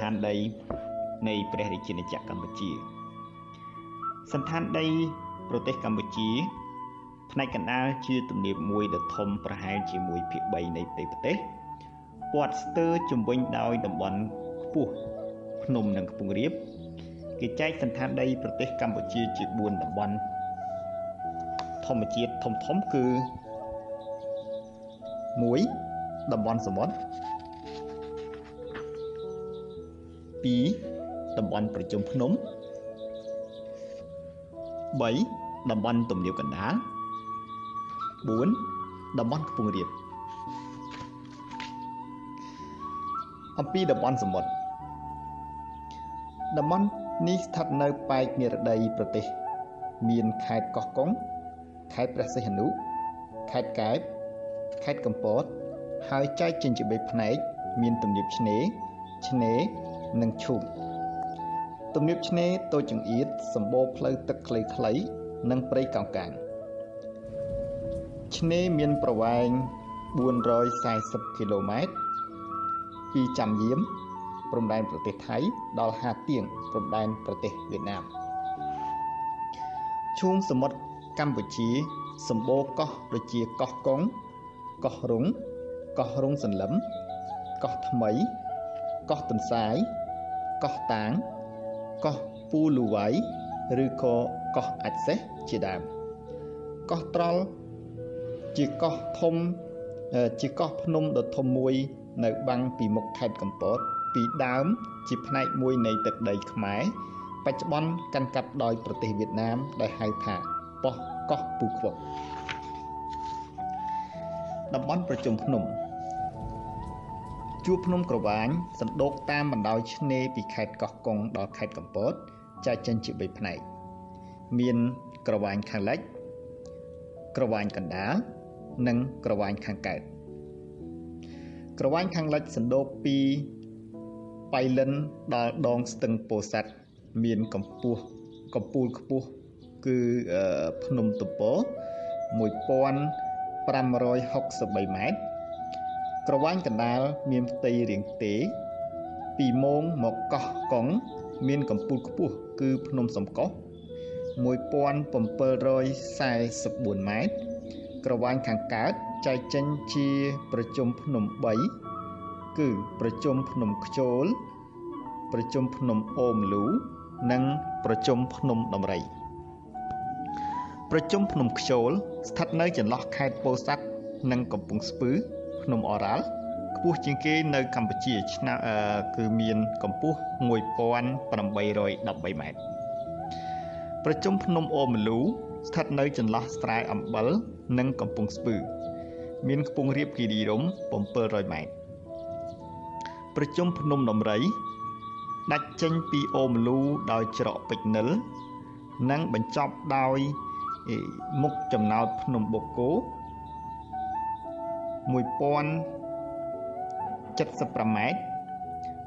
ឋានដីនៃព្រះរាជាណាចក្រកម្ពុជា សន្តានដីប្រទេសកម្ពុជាផ្នែកកណ្ដាលជាទំនាបមួយដ៏ធំប្រហែលជាមួយភាគ3នៃផ្ទៃប្រទេសព័ទ្ធស្ទើរជំវិញដោយតំបន់ខ្ពស់ភ្នំនិងខ្ពង់រាបគេចែកសន្តានដីប្រទេសកម្ពុជាជា4តំបន់ធម្មជាតិធំធំគឺ1តំបន់សមុទ្រ 2តំបន់ប្រជុំភ្នំ3តំបន់ទំនាបកណ្ដាល4តំបន់ខ្ពង់រាបអំពីតំបន់សមុទ្រតំបន់នេះស្ថិតនៅប៉ែកនិរដីប្រទេស មានខេត្តកោះកុងខេត្តព្រះសីហនុខេត្តកែបខេត្តកំពត ហើយចែកចេញជា3ផ្នែក មានទំនាបឆ្នេរឆ្នេរ និងឈូកទំនាបឆ្នេរតូចចង្អៀតសម្បូរផ្លូវទឹកខ្លីៗនិងព្រៃកោងកាងឆ្នេរមានប្រវែង440គីឡូម៉ែត្រពីចាំយាមព្រំដែនប្រទេសថៃដល់ហាទៀងព្រំដែនប្រទេសវៀតណាមឈូងសមុទ្រកម្ពុជាសម្បូរកោះដូចជាកោះកុងកោះរុងកោះរុងសន្លឹមកោះថ្មីកោះទន្សាយ កោះតាងកោះពូលូវៃឬក៏កោះអាចសេះជាដើមកោះត្រល់ជាកោះធំជាកោះភ្នំដ៏ធំមួយនៅបាំងពីមុខខេត្តកំពតពីដើមជាផ្នែកមួយនៃទឹកដីខ្មែរបច្ចុប្បន្នកាន់កាប់ដោយប្រទេសវៀតណាមដែលហៅថាប៉ុស្តិ៍កោះពូខ្វុកតំបន់ប្រជុំភ្នំ ជួរភ្នំក្រវាញសណ្ដូកតាមបណ្ដោយឆ្នេរពីខេត្តកោះកុងដល់ខេត្តកំពតចែកចេញជា3ផ្នែកមានក្រវាញខាងលិចក្រវាញកណ្ដាលនិងក្រវាញខាងកើតក្រវាញខាងលិចសណ្ដូកពីបៃលិនដល់ដងស្ទឹងពោធិ៍សាត់មានកម្ពស់កំពូលខ្ពស់គឺភ្នំទំព1563ម៉ែត្រ ក្រវ៉ាញ់កណ្ដាលមានផ្ទៃរាងទេពីមងមកកោះកុងមានកម្ពស់ខ្ពស់គឺភ្នំសំកោះ1744ម៉ែត្រក្រវ៉ាញ់ខាងកើតចែកចេញជាប្រជុំភ្នំ3គឺប្រជុំភ្នំខ្ជូលប្រជុំភ្នំអូមលូនិងប្រជុំភ្នំដំរីប្រជុំភ្នំខ្ជូលស្ថិតនៅចន្លោះខេត្តពោធិ៍សាត់និងកំពង់ស្ពឺ ភ្នំអរ៉ាល់ខ្ពស់ជាងគេនៅកម្ពុជាឆ្នាំគឺមានកម្ពស់1813ម៉ែត្រប្រជុំភ្នំអូមលូស្ថិតនៅចន្លោះស្រែអំបិលនិងកំពង់ស្ពឺ មានខ្ពង់រាបគិរីរំ700ម៉ែត្រប្រជុំភ្នំដំរី ដាច់ចេញពីអូមលូដោយច្រកពេជ្រនិល និងបញ្ចប់ដោយមុខចំណោតភ្នំបូកគោ 1075ម៉ែត្រ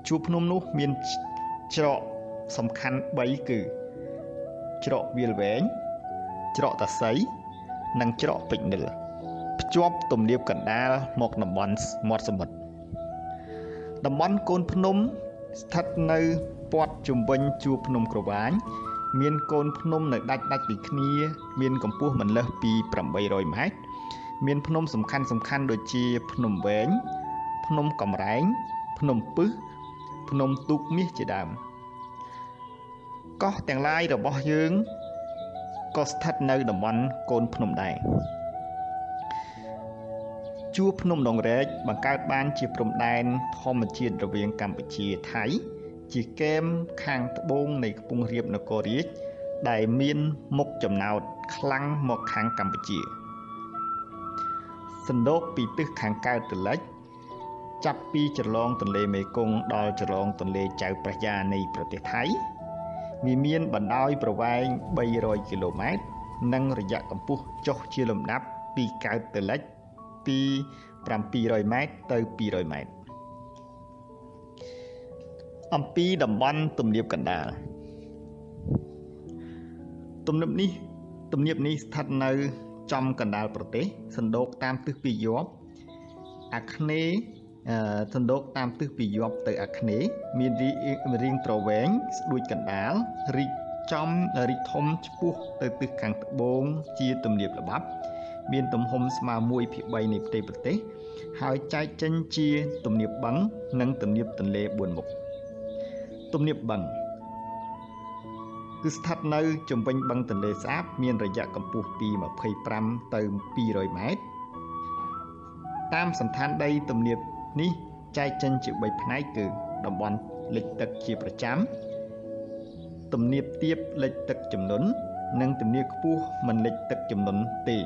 ជួរភ្នំនោះមានច្រកសំខាន់3គឺច្រកវាលវែងច្រកតាសីនិងច្រកពេជ្រនិលភ្ជាប់ទំនាបកណ្ដាលមកតំបន់មាត់សមុទ្រតំបន់កូនភ្នំស្ថិតនៅព័ទ្ធជុំវិញជួរភ្នំក្រវាញមានកូនភ្នំនៅដាច់ដាច់ពីគ្នា មានកម្ពស់មិនលើសពី800ម៉ែត្រ មានភ្នំសំខាន់សំខាន់ដូចជា ភ្នំវែងភ្នំកំរែង ភ្នំពឹសភ្នំទូកមាសជាដើមកោះទាំងឡាយរបស់យើងក៏ស្ថិតនៅតំបន់កូនភ្នំដែរជួរភ្នំដងរែកបង្កើតបានជាព្រំដែនធម្មជាតិរវាងកម្ពុជាថៃ ជាគែមខាងត្បូងនៃខ្ពង់រាបនគររាជដែលមានមុខចំណោតខ្លាំងមកខាងកម្ពុជា សណ្ដូកពីទិសខាងកើតទៅលិចចាប់ពីចរឡងទន្លេមេគង្គដល់ចរឡងទន្លេចៅព្រះយ៉ានៃប្រទេសថៃវាមានបណ្ដោយប្រវែង300គីឡូម៉ែត្រនិងរយៈកម្ពស់ចុះជាលំដាប់ពីកើតទៅលិចពី700ម៉ែត្រទៅ200ម៉ែត្រអំពីតំបន់ទំនាបកណ្ដាលទំនាបនេះទំនាបនេះស្ថិតនៅ ចំកណ្ដាលប្រទេសសណ្ដូកតាមទិសពីយប់អាគ្នេយ៍សណ្ដោកតាមទិសពីយប់ទៅអាគ្នេយ៍មានរាងប្រវែងស្ដួចកណ្ដាលរីកចំរីកធំឆ្ពោះទៅទិសខាងត្បូងជាទំនាបល្បាប់មានទំហំស្មើ1ភាគ3នៃផ្ទៃប្រទេស ហើយចែកចេញជាទំនាបបឹងនិងទំនាបទន្លេ4មុខទំនាបបឹង គឺស្ថិតនៅជំវិញបឹងទន្លេស្អាតមានរយៈកម្ពស់ពី25ទៅ200ម៉ែត្រតាមសន្តានដីទំនាបនេះចែកចេញជា3ផ្នែកគឺតំបន់លិចទឹកជាប្រចាំទំនាបទាបលិចទឹកចំនួននិងទំនាបខ្ពស់មិនលិចទឹកចំនួនទេ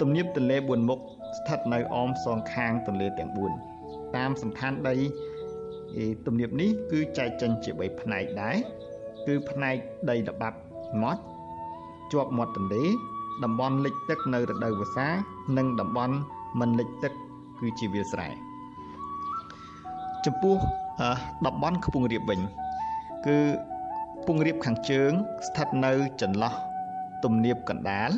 ទំនាបទន្លេ4មុខស្ថិតនៅអមសងខាងទន្លេទាំង4តាមសន្តានដីទំនាបនេះគឺចែកចេញជា3ផ្នែកដែរ គឺផ្នែកដីល្បាប់មាត់ជាប់មាត់ទន្លេតំបន់លិចទឹកនៅរដូវវស្សា និងតំបន់មិនលិចទឹកគឺជាវាលស្រែចំពោះតំបន់ខ្ពង់រាបវិញ គឺខ្ពង់រាបខាងជើង ស្ថិតនៅចន្លោះទំនាបកណ្ដាល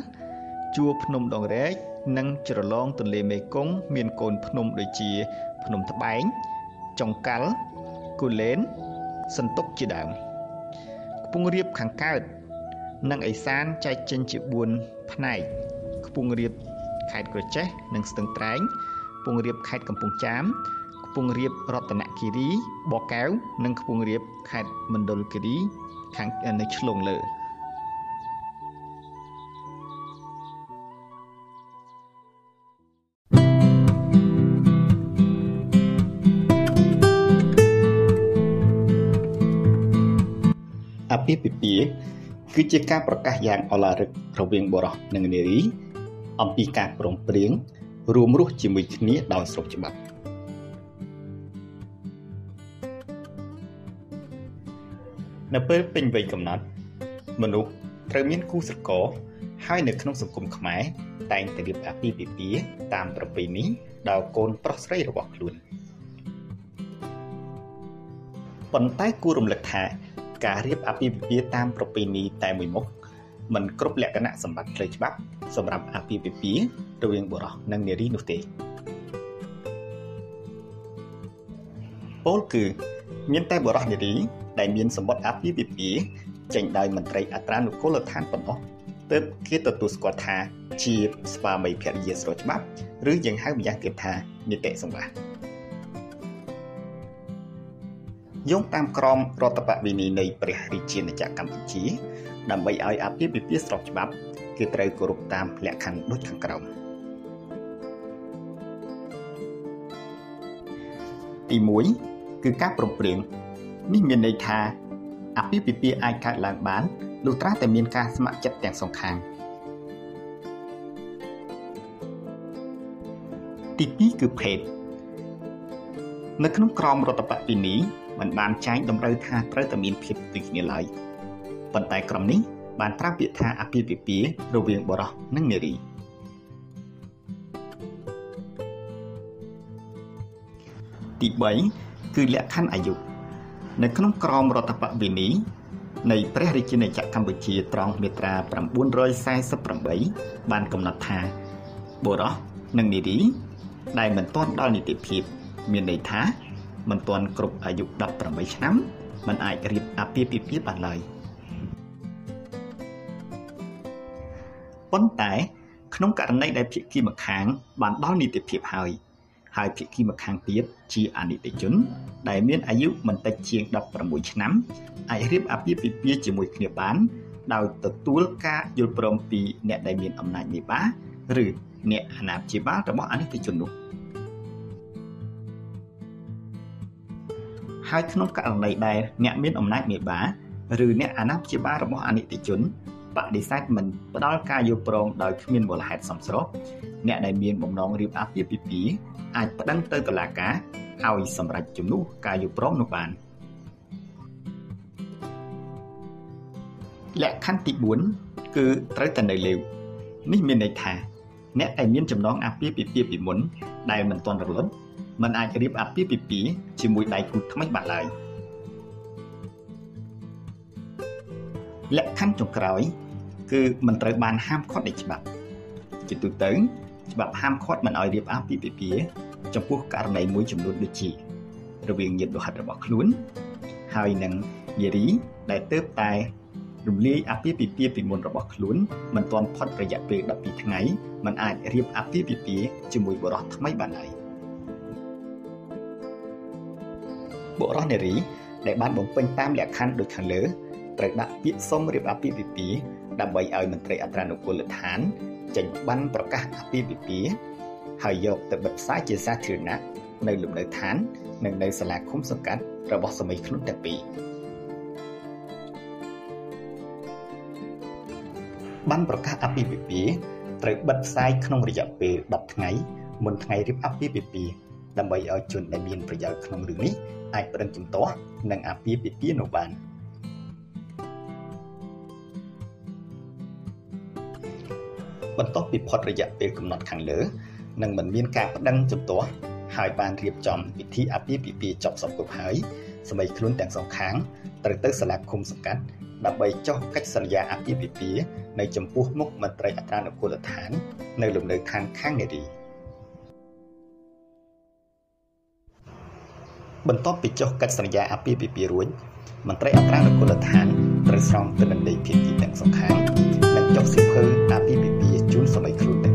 ជួរភ្នំដងរែកនិងជ្រលងទន្លេមេគង្គមានកូនភ្នំដូចជា ភ្នំត្បែងចុងកាល់គូលែនសន្ទុកជាដើមខ្ពង់រាបខាងកើត និងឥសានចែកចេញជា4ផ្នែកខ្ពង់រាបខេត្តក្រចេះនិងស្ទឹងត្រែងខ្ពង់រាបខេត្តកំពង់ចាមខ្ពង់រាបរតនគិរីបកកែវនិងខ្ពង់រាបខេត្តមណ្ឌលគិរីខាងនៅឆ្លងលើ ពាហ៍ពិពាហ៍គឺជាការប្រកាសយ៉ាងអឡារឹករវាងបុរសនិងនារី អំពីការព្រមព្រៀងរួមរស់ជាមួយគ្នាដោយស្របច្បាប់នៅពេលពេញវ័យកំណត់ មនុស្សត្រូវមានគូស្រករហើយនៅក្នុងសង្គមខ្មែរតែងតែរៀបអាពាហ៍ពិពាហ៍តាមប្រពៃណីដល់កូនប្រុសស្រីរបស់ខ្លួនប៉ុន្តែគួររំលឹកថា ការរៀបអាពាហ៍ពិពាហ៍តាមប្រពៃណីតែមួយមុខមិនគ្រប់លក្ខណៈសម្បត្តិផ្លូវច្បាប់សម្រាប់អាពាហ៍ពិពាហ៍រវាងបុរសនិងនារីនោះទេពោលគឺមានតែបុរសនារីដែលមានសម្បត្តិអាពាហ៍ពិពាហ៍ចេញដោយមន្ត្រីអត្រានុកូលដ្ឋានប៉ុណ្ណោះទើបគេទទួលស្គាល់ថាជាស្វាមីភរិយាស្របច្បាប់ ឬយើងហៅម្យ៉ាងទៀតថានីតិសង្វាស យោងតាមក្រមរដ្ឋបវិន័យនៃព្រះរាជាណាចក្រកម្ពុជា ដើម្បីឲ្យអាពាហ៍ពិពាហ៍ស្របច្បាប់គឺត្រូវគោរពតាមលក្ខខណ្ឌដូចខាងក្រោមទី1គឺការប្រំព្រៀងនេះមានន័យថាអាពាហ៍ពិពាហ៍អាចកើតឡើងបានលុះត្រាតែមានការស្ម័គ្រចិត្តទាំងសងខាងទី2គឺភេទនៅក្នុងក្រមរដ្ឋបတ်ពីនេះ មិនបានចែងតម្រូវថាត្រូវតែមានភាពដូចគ្នាឡើយប៉ុន្តែក្រុមនេះបានប្រើពាក្យថាអាពាហ៍ពិពាហ៍រវាងបុរសនិងនារីទី3គឺលក្ខខណ្ឌអាយុនៅក្នុងក្រមរដ្ឋបវិន័យនៃព្រះរាជាណាចក្រកម្ពុជាត្រង់មាត្រា948បានកំណត់ថាបុរសនិងនារីដែលមិនទាន់ដល់នីតិភាពមានន័យថា មិនទាន់គ្រប់អាយុ18ឆ្នាំមិនអាចរៀបអាពាហ៍ពិពាហ៍បានឡើយប៉ុន្តែក្នុងករណីដែលភាគីម្ខាងបានដល់នីតិភាពហើយហើយភាគីម្ខាងទៀតជាអនិច្ចជន ដែលមានអាយុមិនតិចជាង16ឆ្នាំអាចរៀបអាពាហ៍ពិពាហ៍ជាមួយគ្នាបានដោយទទួលការយល់ព្រមពីអ្នកដែលមានអំណាចមេបា ឬអ្នកអាណាព្យាបាលរបស់អនិច្ចជននោះ ហើយក្នុងករណីដែលអ្នកមានអំណាចមេបាឬអ្នកអាណាព្យាបាលរបស់អនិច្ចជនបដិសេធមិនផ្ដល់ការយល់ព្រមដោយគ្មានមូលហេតុសមស្របអ្នកដែលមានបំណងរៀបអាពាហ៍ពិពាហ៍អាចប្តឹងទៅតុលាការឲ្យសម្រេចជំនួសការយល់ព្រមនោះបានលក្ខខណ្ឌទី4គឺត្រូវតែនៅលេវនេះមានន័យថា អ្នកដែលមានចំណងអាពាហ៍ពិពាហ៍ពីមុនដែលមិនទាន់រលត់ មិនអាចរៀបអាពាហ៍ពិពាហ៍ជាមួយដៃគូថ្មីបានឡើយលក្ខខណ្ឌចុងក្រោយ គឺមិនត្រូវបានហាមឃាត់ដោយច្បាប់ជាទូទៅច្បាប់ហាមឃាត់មិនឲ្យរៀបអាពាហ៍ពិពាហ៍ចំពោះករណីមួយចំនួនដូចជា រវាងញាតិលោហិតរបស់ខ្លួន ហើយនឹងនារីដែលទើបតែរំលាយអាពាហ៍ពិពាហ៍ពីមុនរបស់ខ្លួនមិនទាន់ផុតរយៈពេល12ថ្ងៃมันអាចរៀបអាពាហ៍ពិពាហ៍ជាមួយបុរសថ្មីបានហើយ បុរសនារីដែលបានបំពេញតាមលក្ខខណ្ឌដូចខាងលើត្រូវដាក់ពាក្យសុំរៀបអាពាហ៍ពិពាហ៍ដើម្បីឲ្យមន្ត្រីអត្រានុកូលដ្ឋានចេញបានប្រកាសអាពាហ៍ពិពាហ៍ហើយយកទៅបិទផ្សាយជាសាធារណៈនៅលំនៅឋាន និងនៅសាលាឃុំសង្កាត់របស់សមីខ្លួនទាំងពីរបានប្រកាសអាពាហ៍ពិពាហ៍ត្រូវបិទផ្សាយក្នុងរយៈពេល10ថ្ងៃមុនថ្ងៃរៀបអាពាហ៍ពិពាហ៍ដើម្បីឲ្យជនដែលមានប្រយោជន៍ក្នុងរឿងនេះ អាចប្តឹងជំទាស់នឹងអាពាហ៍ពិពាហ៍នោះបានបន្ទាប់ពីផុតរយៈពេលកំណត់ខាងលើនឹងមិនមានការប្តឹងជំទាស់ហើយបានរៀបចំពិធីអាពាហ៍ពិពាហ៍ចប់សពគ្រប់ហើយសមីខ្លួនទាំងសងខាងត្រូវទៅសាលាឃុំសង្កាត់ដើម្បីចុះកិច្ចសន្យាអាពាហ៍ពិពាហ៍នៅចំពោះមុខមន្ត្រីអត្រានុកូលដ្ឋាន នៅលំនៅឋានខាងនារី បន្ទាប់ពីចុះកិច្ចសន្យាអាពាហ៍ពិពាហ៍រួចមន្ត្រីអត្រានុកូលដ្ឋានត្រូវស្រង់ទិន្នន័យភាគីទាំងសងខាងនិងចុះសិភើអាពាហ៍ពិពាហ៍ជូនសមីខ្លួនទាំង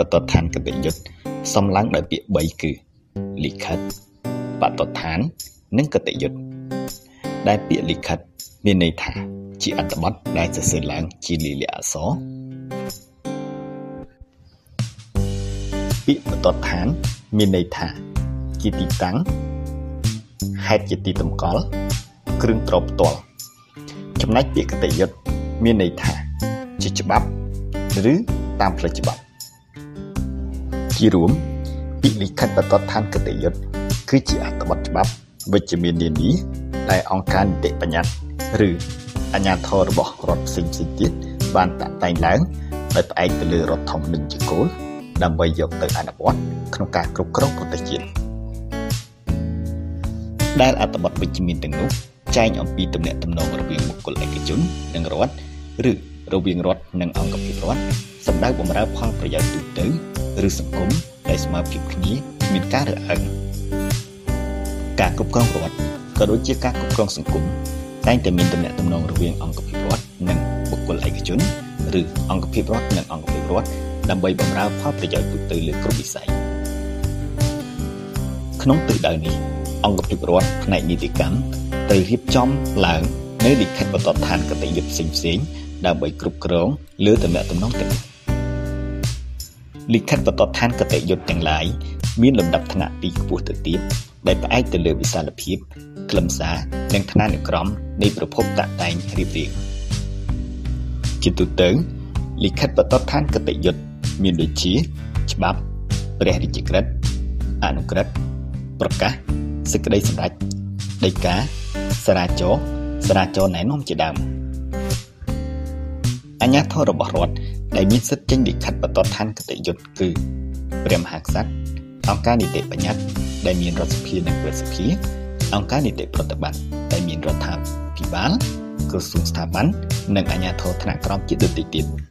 ក្យលិខិតបទដ្ឋានកតញ្ញុតសំឡើងដោយពាក្យ3គឺលិខិតបទដ្ឋាន និងកតញ្ញុតដែលពាក្យលិខិត មានន័យថា ជាអត្ថបទដែលសរសេរឡើងជាលិលាអក្សរពាក្យបទដ្ឋាន មានន័យថា ជាទីតាំងហេតុជាទីតម្កល់គ្រឿងទ្រផ្ទាល់ចំណែកពាក្យកតយុត្តមានន័យថា ជាច្បាប់ ឬតាមផ្លូវច្បាប់ ជារួមពាក្យលិខិតបទដ្ឋានកតយុត្តគឺជាអត្ថបទច្បាប់វិជ្ជមាននានាដែលអង្គការនីតិបញ្ញត្តិឬអាជ្ញាធររបស់រដ្ឋផ្សេងៗទៀតបានតាក់តែងឡើងដោយផ្អែកទៅលើរដ្ឋធម្មនុញ្ញជាគោលដើម្បីយកទៅអនុវត្តក្នុងការគ្រប់គ្រងប្រទេសជាតិដែលអត្ថបទវិជ្ជមានទាំងនោះចែងអំពីទំនាក់ទំនងរវាងបុគ្គលឯកជននិងរដ្ឋឬរវាងរដ្ឋនិងអង្គភាពរដ្ឋសម្ដៅបម្រើផលប្រយោជន៍ទូទៅ ឬសង្គមដែលស្មើភាពគ្នាមានការរើសអើងការគ្រប់គ្រងរដ្ឋក៏ដូចជាការគ្រប់គ្រងសង្គមតែងតែមានទំនាក់ទំនងរវាងអង្គភាពរដ្ឋនិងបុគ្គលឯកជនឬអង្គភាពរដ្ឋនិងអង្គភាពរដ្ឋដើម្បីបម្រើផលប្រយោជន៍ទូទៅលើគ្រប់វិស័យក្នុងទិសដៅនេះអង្គភាពរដ្ឋផ្នែកនីតិកម្មត្រូវរៀបចំឡើងនៅលិខិតបទដ្ឋានកតញ្ញុផ្សេងផ្សេងដើម្បីគ្រប់គ្រងលើតំណែងតំណងទាំង លិខិតបទដ្ឋានកតញ្ញុទាំងឡាយមានលំដាប់ថ្នាក់ពីខ្ពស់ទៅទាបដែលផ្អែកទៅលើវិសាលភាពខ្លឹមសារនិងឋានានុក្រមនៃប្រភពតាក់តែងរៀបរៀងជាទូទៅលិខិតបទដ្ឋានកតញ្ញុមានដូចជា ច្បាប់ព្រះរាជក្រឹត្យអនុក្រឹត្យប្រកាសសេចក្តីសម្រេចដីកាសារាចរសារាចរណែនាំជាដើមអញ្ញាធររបស់រដ្ឋ ដែលមានសិទ្ធិចេញលិខិតបទដ្ឋានកតយុត្តគឺព្រះមហាក្សត្រអង្គការនីតិបញ្ញត្តិដែលមានរដ្ឋសភានិងព្រឹទ្ធសភាអង្គការនីតិប្រតិបត្តិដែលមានរដ្ឋាភិបាលក្រសួងស្ថាប័ននិងអាជ្ញាធរថ្នាក់ក្រោមជាដទៃទៀត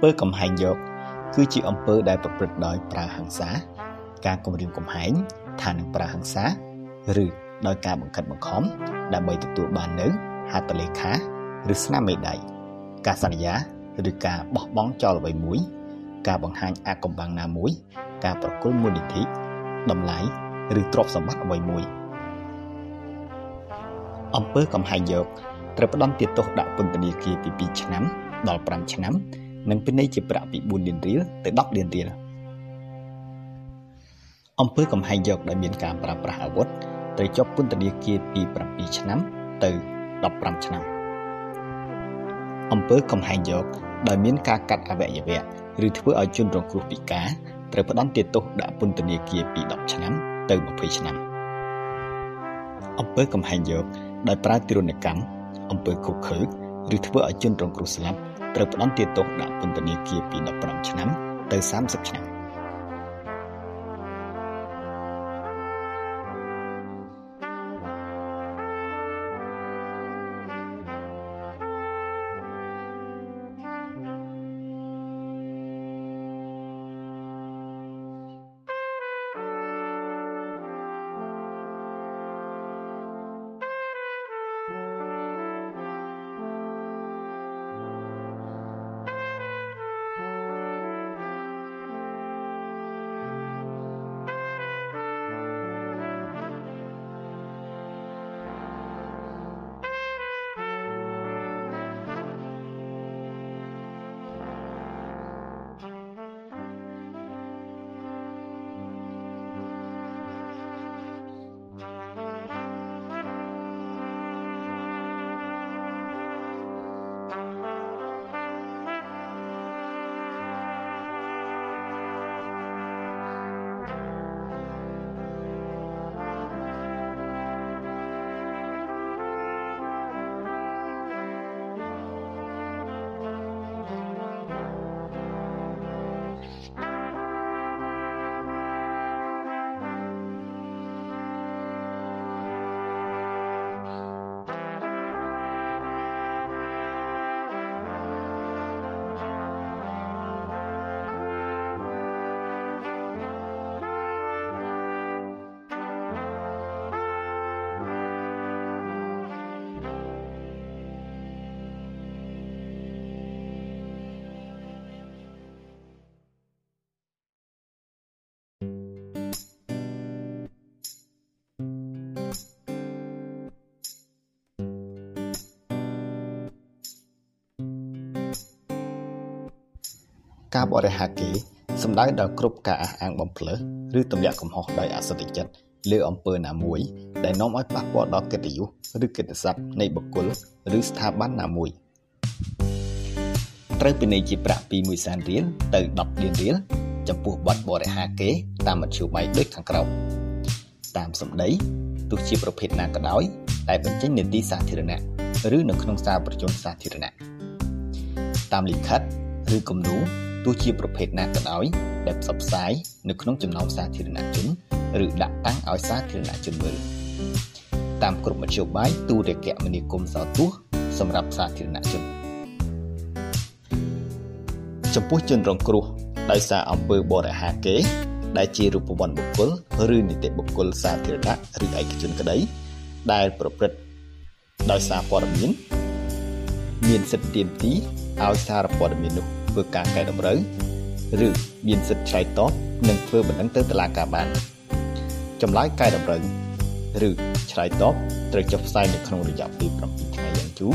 ពើកំហែងយក គឺជាអំពើដែលប្រព្រឹត្តដោយប្រើហិង្សា ការគំរាមកំហែងថានឹងប្រើហិង្សាឬដោយការបង្ខិតបង្ខំដើម្បីទទួលបាននៅហត្ថលេខាឬស្នាមមេដៃការសន្យាឬការបោះបង់ចោលអ្វីមួយ ការបង្ហាញអាកំបាំងណាមួយ ការប្រគល់មូលនិធិតម្លៃឬទ្រព្យសម្បត្តិអ្វីមួយអំពើកំហែងយកត្រូវផ្ដន្ទាទោសដាក់ពន្ធនាគារពី2ឆ្នាំដល់5ឆ្នាំ និងពិន័យជាប្រាក់ពី4លានរៀលទៅ10លានរៀលអំពើកំហែងយកដែលមានការប្រើប្រាស់អាវុធត្រូវជាប់ពន្ធនាគារពី7ឆ្នាំទៅ15ឆ្នាំអំពើកំហែងយកដោយមានការកាត់អវយវៈឬធ្វើឲ្យជនរងគ្រោះពិការត្រូវផ្ដន្ទាទោសដាក់ពន្ធនាគារពី10ឆ្នាំទៅ20ឆ្នាំអំពើកំហែងយកដោយប្រើទិរណកម្មអំពើឃុបឃើឬធ្វើឲ្យជនរងគ្រោះស្លាប់ ត្រូវផ្ដន្ទាទោសដាក់ពន្ធនាគារពី15ឆ្នាំទៅ30ឆ្នាំ ការបរិហាគេសំដៅដល់គ្រប់ការអះអាងបំភ្លើសឬទម្លាក់កំហុសដោយអសន្តិចិត្តលើអំពើណាមួយ ដែលនាំឲ្យប៉ះពាល់ដល់កិត្តិយសឬកិត្តិស័ព្ទនៃបុគ្គលឬស្ថាប័នណាមួយត្រូវពិន័យជាប្រាក់ពី1សែនរៀលទៅ10លានរៀលចំពោះបទបរិហាគេតាមមធ្យោបាយដូចខាងក្រោម តាមសម្ដីទោះជាប្រភេទណាក៏ដោយដែលបញ្ចេញនីតិសាធារណៈឬនៅក្នុងសារប្រជុំសាធារណៈតាមលិខិតឬគំនូទោះជាប្រភេទណាក៏ដោយដែលផ្សព្វផ្សាយនៅក្នុងចំណោមសាធារណជនឬដាក់តាំងឲ្យសាធារណជនមើលតាមគ្រប់មធ្យោបាយទូរគមនាគមន៍សោទស្សន៍សម្រាប់សាធារណជនចំពោះជនរងគ្រោះដោយសារអំពើបរិហាគេ ដែលជារូបវ័ន្តបុគ្គលឬនីតិបុគ្គលសាធារណៈឬឯកជនក្តី ដែលប្រព្រឹត្តដោយសារព័ត៌មានមានសិទ្ធិទាមទារឲ្យសារព័ត៌មាននោះធ្វើការកែតម្រូវឬមានសិទ្ធិឆ្លើយតបនិងធ្វើបណ្ដឹងទៅតុលាការបានចម្លើយកែតម្រូវឬឆ្លើយតបត្រូវចុះផ្សាយនៅក្នុងរយៈពេល7ថ្ងៃយ៉ាងជូរ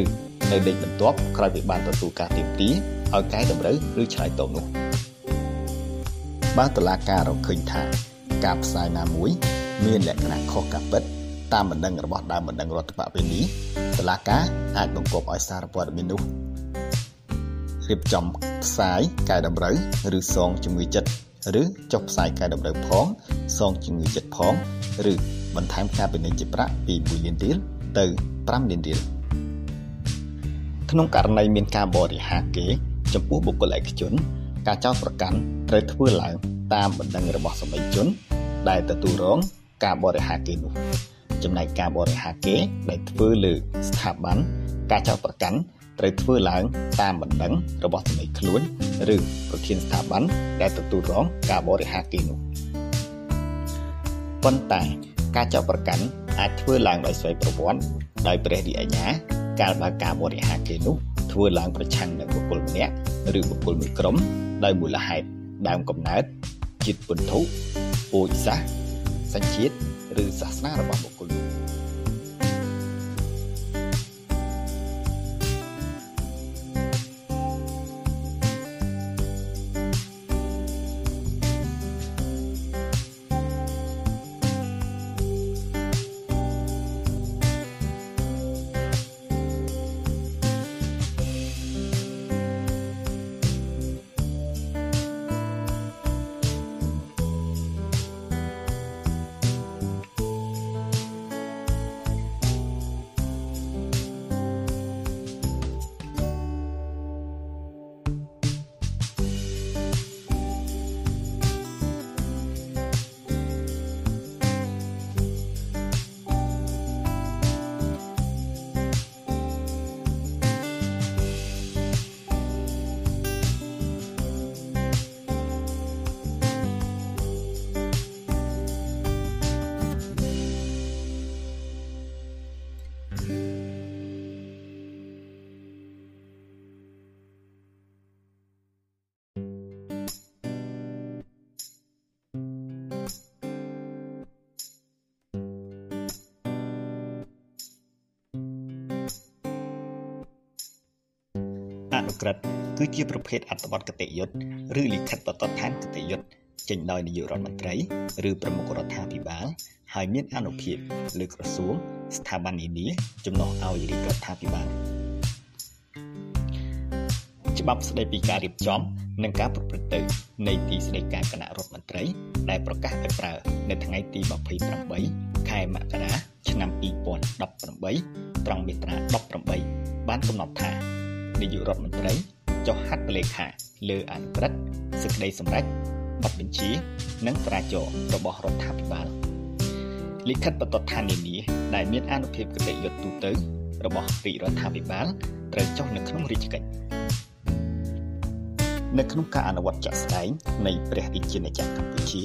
ឬនៅលេខបន្ទាប់ក្រោយពីបានទទួលការទាមទារឲ្យកែតម្រូវឬឆ្លើយតបនោះ បើតុលាការរកឃើញថាការផ្សាយណាមួយ មានលក្ខណៈខុសការពិតតាមបណ្ដឹងរបស់ដើមបណ្ដឹងរដ្ឋបវេនីតុលាការអាចបង្គាប់ឲ្យសារព័ត៌មាននោះរៀបចំផ្សាយកែតម្រូវឬសងជំងឺចិត្តឬចុះផ្សាយកែតម្រូវផង សងជំងឺចិត្តផងឬបន្ថែមការពិន័យជាប្រាក់ពី1លានរៀលទៅ5លានរៀលក្នុងករណីមានការបរិហាគេ ចំពោះបុគ្គលឯកជន ការចោទប្រកាន់ត្រូវធ្វើឡើងតាមបណ្ដឹងរបស់សមីជន ដែលទទួលរងការបរិហាគេនោះចំណែកការបរិហាគេដែលធ្វើលើស្ថាប័នការចោទប្រកាន់ត្រូវធ្វើឡើងតាមបណ្ដឹងរបស់សមីខ្លួនឬប្រធានស្ថាប័នដែលទទួលរងការបរិហាគេនោះប៉ុន្តែការចោទប្រកាន់អាចធ្វើឡើងដោយស្វ័យប្រវត្តិដោយព្រះរាជអាជ្ញាកាលបើការបរិហាគេនោះ ធ្វើឡើងប្រឆាំងនឹងបុគ្គលម្នាក់ឬបុគ្គលមួយក្រុមដោយមូលហេតុដើមកំណើតជាតិពន្ធុពូជសាសន៍សញ្ជាតិឬសាសនារបស់បុគ្គលនោះ នុក្រឹត្យគឺជាប្រភេទអត្ថបទគតិយុត្តឬលិខិតបទដ្ឋានគតិយុត្តចេញដោយនាយករដ្ឋមន្ត្រីឬប្រមុខរដ្ឋាភិបាលហើយមានអនុភាពលើក្រសួងស្ថាប័ននានាចំណុះឲ្យរាជរដ្ឋាភិបាលច្បាប់ស្តីពីការរៀបចំនិងការប្រព្រឹត្តទៅនៃទីស្តីការគណៈរដ្ឋមន្ត្រី ដែលប្រកាសឲ្យប្រើនៅថ្ងៃទី28ខែមករាឆ្នាំ2018ត្រង់មាត្រា18បានកំណត់ថា នាយករដ្ឋមន្ត្រីចុះហត្ថលេខាលើអនុក្រឹត្យសេចក្តីសម្រេចបទបញ្ជា និងត្រាចររបស់រដ្ឋាភិបាលលិខិតបទដ្ឋាននានាដែលមានអនុភាពគតិយុត្តទូទៅ របស់រាជរដ្ឋាភិបាលត្រូវចុះនៅក្នុងរាជកិច្ចនៅក្នុងការអនុវត្តជាក់ស្ដែងនៃព្រះរាជាណាចក្រកម្ពុជា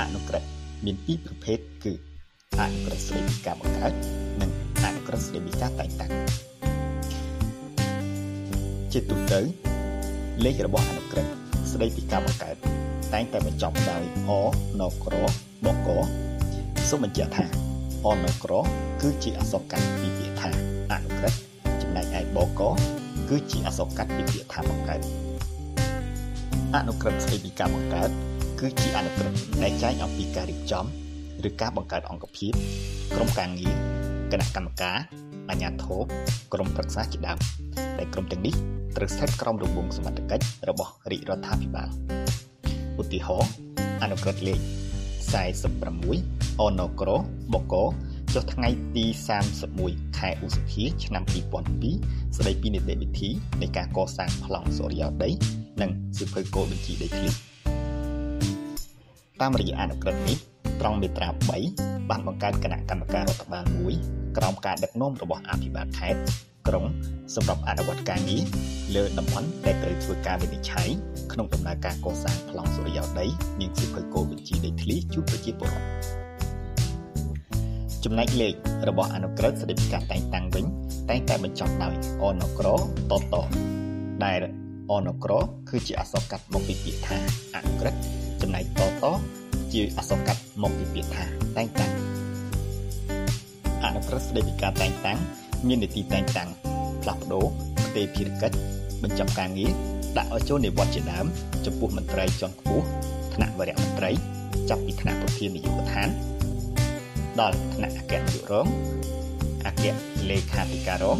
អនុក្រឹត្យមានពីរប្រភេទគឺអនុក្រឹត្យស្តីពីការបង្កើតនិងអនុក្រឹត្យស្តីពីការតែងតាំង ជាទូទៅលេខរបស់អនុក្រឹត្យស្ដីពីការបង្កើតតែងតែបញ្ចប់ដោយអនក្របកសូមបញ្ជាក់ថាអនក្របគឺជាអក្សរកាត់ពីពាក្យថាអនុក្រឹត្យចំណែកឯបកគឺជាអក្សរកាត់ពីពាក្យថាបង្កើតអនុក្រឹត្យស្តីពីការបង្កើតគឺជាអនុក្រឹត្យដែលចែងអំពីការរៀបចំឬការបង្កើតអង្គភាពក្រុមការងារគណៈកម្មការអាជ្ញាធរក្រុមប្រឹក្សាជាដើមដែលក្រុមទាំងនេះ ត្រូវស្ថិតក្រោមរង្វង់សមត្ថកិច្ចរបស់រាជរដ្ឋាភិបាលឧទាហរណ៍អនុក្រឹត្យលេខ46អនក្របកចុះថ្ងៃទី31ខែឧសភាឆ្នាំ2002ស្តីពីនីតិវិធីនៃការកសាងប្លង់សូរិយោដីនិងសិភៅគោលបញ្ជីដីធ្លីតាមរយៈអនុក្រឹត្យនេះត្រង់មាត្រា3បានបង្កើតគណៈកម្មការរដ្ឋបាលមួយក្រោមការដឹកនាំរបស់អភិបាលខេត្ត ក្រុងសម្រាប់អនុវត្តការងារលើតំបន់ដែលត្រូវធ្វើការវិនិច្ឆ័យក្នុងដំណើរការកសាងប្លង់សូរិយោដីនិងសិភៅគោលបញ្ជីដីធ្លីជូនប្រជាពលរដ្ឋចំណែកលេខរបស់អនុក្រឹត្យស្តីពីការតែងតាំងវិញតែងតែបញ្ចប់ដោយអនក្រតតដែលអនក្រគឺជាអក្សរកាត់មកពីពាក្យថាអនុក្រឹត្យចំណែកតតជាអក្សរកាត់មកពីពាក្យថាតែងតាំងអនុក្រឹត្យស្តីពីការតែងតាំង មាននីតិតែងតាំងផ្លាស់ប្ដូរផ្ទេរភារកិច្ចបញ្ចប់ការងារដាក់ឲ្យចូលនិវត្តន៍ជាដើមចំពោះមន្ត្រីជាន់ខ្ពស់ថ្នាក់វរៈមន្ត្រីចាប់ពីថ្នាក់ប្រធាននាយកដ្ឋានដល់ថ្នាក់អគ្គនាយករងអគ្គលេខាធិការរង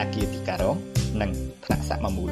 អគ្គអធិការរងនិងថ្នាក់សមមូល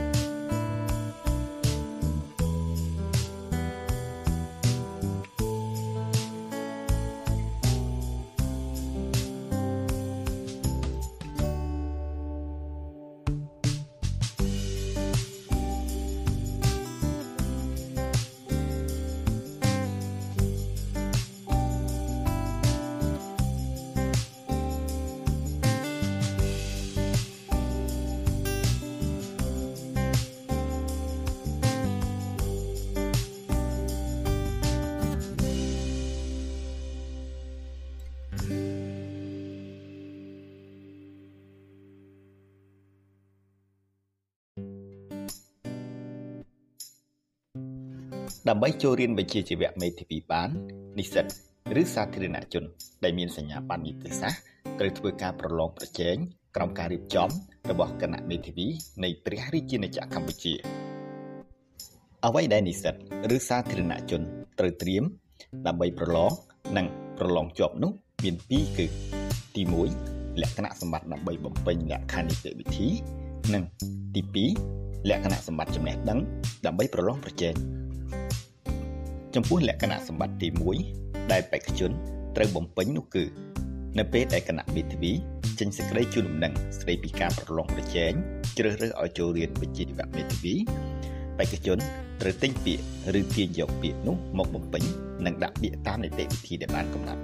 ដើម្បីចូលរៀនវិជ្ជាជីវៈមេធាវីបាននិស្សិតឬសាធារណជន ដែលមានសញ្ញាបត្រនីតិសាស្ត្រត្រូវធ្វើការប្រឡងប្រជែងក្រោមការរៀបចំរបស់គណៈមេធាវីនៃព្រះរាជាណាចក្រកម្ពុជាអ្វីដែលនិស្សិតឬសាធារណជនត្រូវត្រៀមដើម្បីប្រឡងនិងប្រឡងជាប់នោះមាន2គឺទី1លក្ខណៈសម្បត្តិដើម្បីបំពេញលក្ខខណ្ឌនីតិវិធីនិងទី2លក្ខណៈសម្បត្តិចំណេះដឹងដើម្បីប្រឡងប្រជែង ចំពោះលក្ខណៈសម្បត្តិទី1ដែលបេក្ខជនត្រូវបំពេញនោះគឺ នៅពេលដែលគណៈមេធាវីចេញសេចក្តីជូនដំណឹងស្តីពីការប្រឡងប្រជែងជ្រើសរើសឲ្យចូលរៀនវិជ្ជាជីវៈមេធាវីបេក្ខជនត្រូវទិញពាក្យឬទាញយកពាក្យនោះមកបំពេញនិងដាក់ពាក្យតាមនីតិវិធីដែលបានកំណត់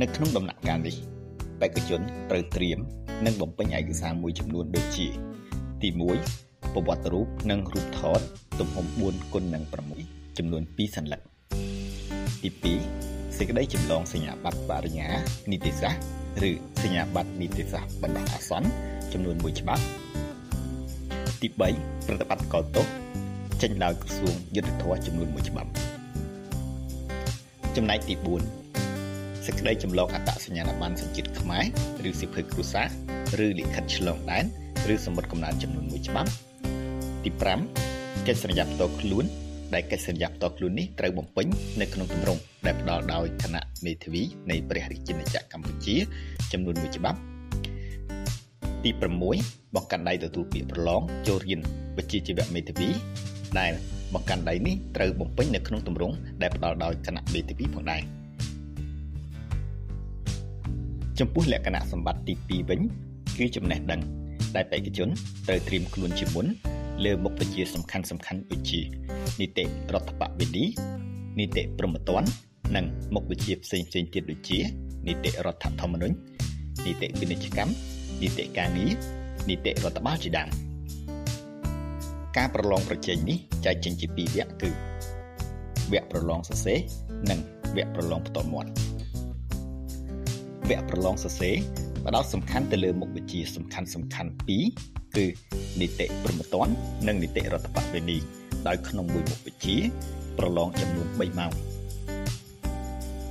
នៅក្នុងដំណាក់កាលនេះបេក្ខជនត្រូវត្រៀមនិងបំពេញឯកសារមួយចំនួនដូចជា ទី1ប្រវត្តិរូបនិងរូបថត ទំហំ4គុណនឹង6ចំនួន2សន្លឹកទី2សេចក្តីចម្លងសញ្ញាបត្របរិញ្ញានីតិសាស្ត្រឬសញ្ញាបត្រនីតិសាស្ត្របណ្ដោះអាសន្នចំនួន1ច្បាប់ទី3ប្រតិបត្តិកលទោសចេញដោយក្រសួងយុទ្ធភ័ពចំនួន1ច្បាប់ចំណែកទី4សេចក្តីចម្លងអត្តសញ្ញាណប័ណ្ណសញ្ជាតិខ្មែរឬសិភើគ្រួសារឬលិខិតឆ្លងដែនឬសម្បត្តិកំណើតចំនួន1ច្បាប់ទី5 កិច្ចសន្យាផ្ទាល់ខ្លួនដែលកិច្ចសន្យាផ្ទាល់ខ្លួននេះត្រូវបំពេញនៅក្នុងទម្រង់ដែលផ្ដល់ដោយគណៈមេធាវីនៃព្រះរាជាណាចក្រកម្ពុជា ចំនួន1ច្បាប់ទី6បង្កាន់ដៃទទួលពាក្យប្រឡងចូលរៀនវិជ្ជាជីវៈមេធាវីដែលបង្កាន់ដៃនេះត្រូវបំពេញនៅក្នុងទម្រង់ដែលផ្ដល់ដោយគណៈមេធាវីផងដែរចំពោះលក្ខណៈសម្បត្តិទី2វិញគឺចំណេះដឹងដែលបេក្ខជនត្រូវត្រៀមខ្លួនជាមុន លើមុខវិជ្ជាសំខាន់សំខាន់ដូចជានីតិរដ្ឋបវេនីនីតិព្រហ្មទណ្ឌនិងមុខវិជ្ជាផ្សេងផ្សេងទៀតដូចជានីតិរដ្ឋធម្មនុញ្ញនីតិពាណិជ្ជកម្មនីតិការងារនីតិរដ្ឋបាលជាដើមការប្រឡងប្រជែងនេះចែកចេញជាពីរវគ្គគឺវគ្គប្រឡងសរសេរនិងវគ្គប្រឡងផ្ទាល់មាត់វគ្គប្រឡងសរសេរផ្ដោតសំខាន់ទៅលើមុខវិជ្ជាសំខាន់សំខាន់ពីរ គឺនីតិព្រហ្មទណ្ឌនិងនីតិរដ្ឋបវេនីដោយក្នុងមួយមុខវិជ្ជាប្រឡងចំនួន3ម៉ោង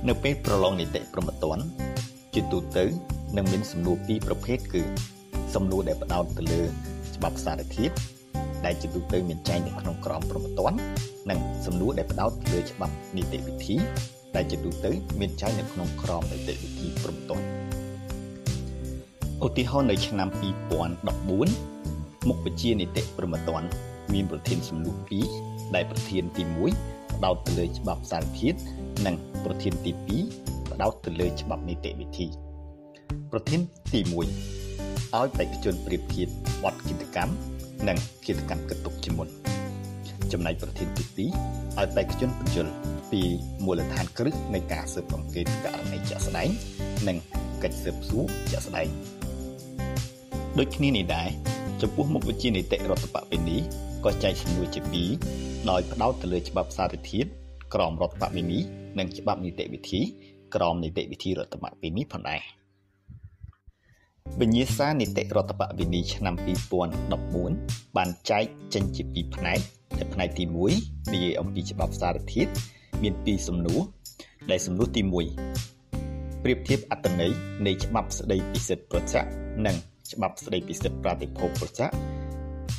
នៅពេលប្រឡងនីតិព្រហ្មទណ្ឌជាទូទៅនឹងមានសំណួរពីរប្រភេទគឺ សំណួរដែលផ្ដោតទៅលើ ច្បាប់សារធាតុដែលជាទូទៅមានចែងនៅក្នុងក្រមព្រហ្មទណ្ឌនិងសំណួរដែលផ្ដោតលើច្បាប់នីតិវិធីដែលជាទូទៅមានចែងនៅក្នុងក្រមនីតិវិធីព្រហ្មទណ្ឌឧទាហរណ៍នៅឆ្នាំ2014 មុខវិជ្ជានីតិព្រហ្មទណ្ឌមានប្រធានសំណួរ2ដែលប្រធានទី1ផ្ដោតទៅលើច្បាប់សារធាតុនិងប្រធានទី2ផ្ដោតទៅលើច្បាប់នីតិវិធីប្រធានទី1ឲ្យបេក្ខជនប្រៀបធៀបបទគិតកម្មនិងគិតកម្មគិតទុកជាមុនចំណែកប្រធានទី2ឲ្យបេក្ខជនបញ្យល់ពីមូលដ្ឋានគ្រឹះនៃការស៊ើបអង្កេតករណីជាក់ស្ដែងនិងកិច្ចស៊ើបសួរជាក់ស្ដែងដូចគ្នានេះដែរ ចំពោះមុខវិជ្ជានីតិរដ្ឋបវេនីក៏ចែកសំណួរជាពីរដោយផ្ដោតទៅលើច្បាប់សារធាតុក្រមរដ្ឋបវេនីនិងច្បាប់នីតិវិធីក្រមនីតិវិធីរដ្ឋបវេនីផងដែរវិញ្ញាសានីតិរដ្ឋបវេនីឆ្នាំ2014បានចែកចេញជាពីរផ្នែកដែលផ្នែកទី1និយាយអំពីច្បាប់សារធាតុមានពីរសំណួរដែលសំណួរទី1ប្រៀបធៀបអត្តន័យនៃច្បាប់ស្តីពីសិទ្ធិប្រតិនិង ច្បាប់ស្តីពីសិទ្ធិប្រតិភពប្រតិ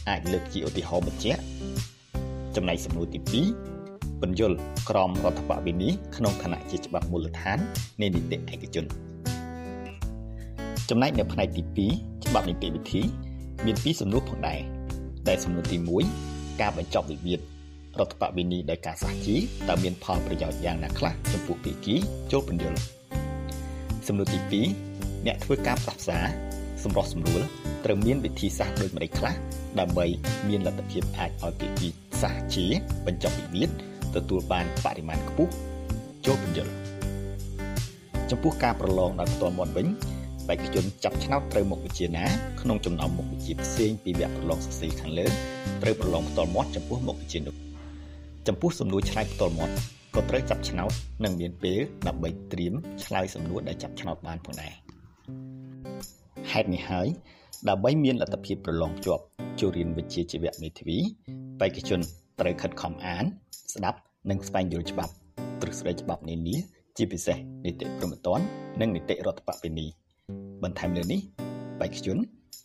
អាចលើកជាឧទាហរណ៍បញ្ជាក់ចំណែកសំណួរទី2បញ្យលក្រមរដ្ឋបវេនីក្នុងឋានៈជាច្បាប់មូលដ្ឋាននៃនីតិឯកជនចំណែកនៅផ្នែកទី2ច្បាប់នីតិវិធី មានពីរសំណួរផងដែរដែលសំណួរទី1ការបញ្ចប់វិវាទរដ្ឋបវេនីដោយការសាជីតើមានផលប្រយោជន៍យ៉ាងណាខ្លះចំពោះភាគីចូលពន្យល់សំណួរទី2អ្នកធ្វើការផ្សះផ្សា សម្រោះសម្រួលត្រូវមានវិធីសាស្ត្រដូចម្តេចខ្លះដើម្បីមានលទ្ធភាពអាចឲ្យភាគីសាសជាបញ្ចប់វិវាទទទួលបានបរិមាណខ្ពស់ចូលពន្យល់ចំពោះការប្រឡងដោយផ្ទាល់មាត់វិញបេក្ខជនចាប់ឆ្នោតត្រូវមុខវិជ្ជាណាក្នុងចំណោមមុខវិជ្ជាផ្សេងពីវគ្គប្រឡងសរសេរខាងលើត្រូវប្រឡងផ្ទាល់មាត់ចំពោះមុខវិជ្ជានោះចំពោះសំណួរឆ្លើយផ្ទាល់មាត់ក៏ត្រូវចាប់ឆ្នោតនិងមានពេលដើម្បីត្រៀមឆ្លើយសំណួរដែលចាប់ឆ្នោតបានផងដែរ ហេតុនេះហើយដើម្បីមានលទ្ធភាពប្រឡងជាប់ចូលរៀនវិជ្ជាជីវៈមេធាវីបេក្ខជនត្រូវខិតខំអាន ស្ដាប់និងស្វែងយល់ច្បាប់ទ្រឹស្ដីច្បាប់នានាជាពិសេសនីតិព្រហ្មទណ្ឌនិងនីតិរដ្ឋបវេនីបន្ថែមលើនេះបេក្ខជន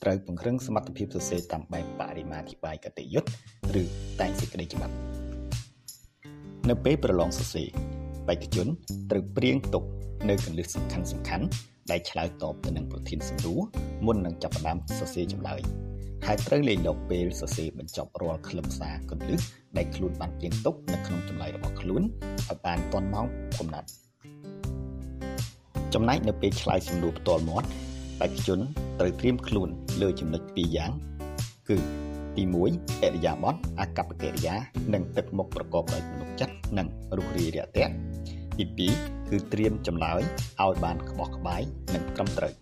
ត្រូវពង្រឹងសមត្ថភាពសរសេរតាមបែបបរិមាធិបាយកតិយុត្តឬតែងសេចក្តីច្បាប់នៅពេលប្រឡងសរសេរបេក្ខជនត្រូវព្រៀងទុកនៅកលិះសំខាន់សំខាន់ ដែលឆ្លើយតបទៅនឹងប្រធានសំណួរមុននឹងចាប់ផ្ដើមសរសេរចម្លើយហើយត្រូវលេខលោកពេលសរសេរបញ្ចប់រាល់ខ្លឹមសារកលឹះដែលខ្លួនបានព្រៀងទុកនៅក្នុងចម្លើយរបស់ខ្លួនឲ្យបានទាន់ម៉ោងកំណត់ចំណែកនៅពេលឆ្លើយសំណួរផ្ទាល់មាត់បេក្ខជនត្រូវត្រៀមខ្លួនលើចំណុច2យ៉ាង គឺទី1អរិយាប័ត្រអកប្បកិរិយា និងទឹកមុខប្រកបដោយទំនុកចិត្តនិងរុះរាយរាក់ទាក់ ទី2គឺត្រៀមចម្លើយឲ្យបានក្បោះក្បាយនិងត្រឹមត្រូវ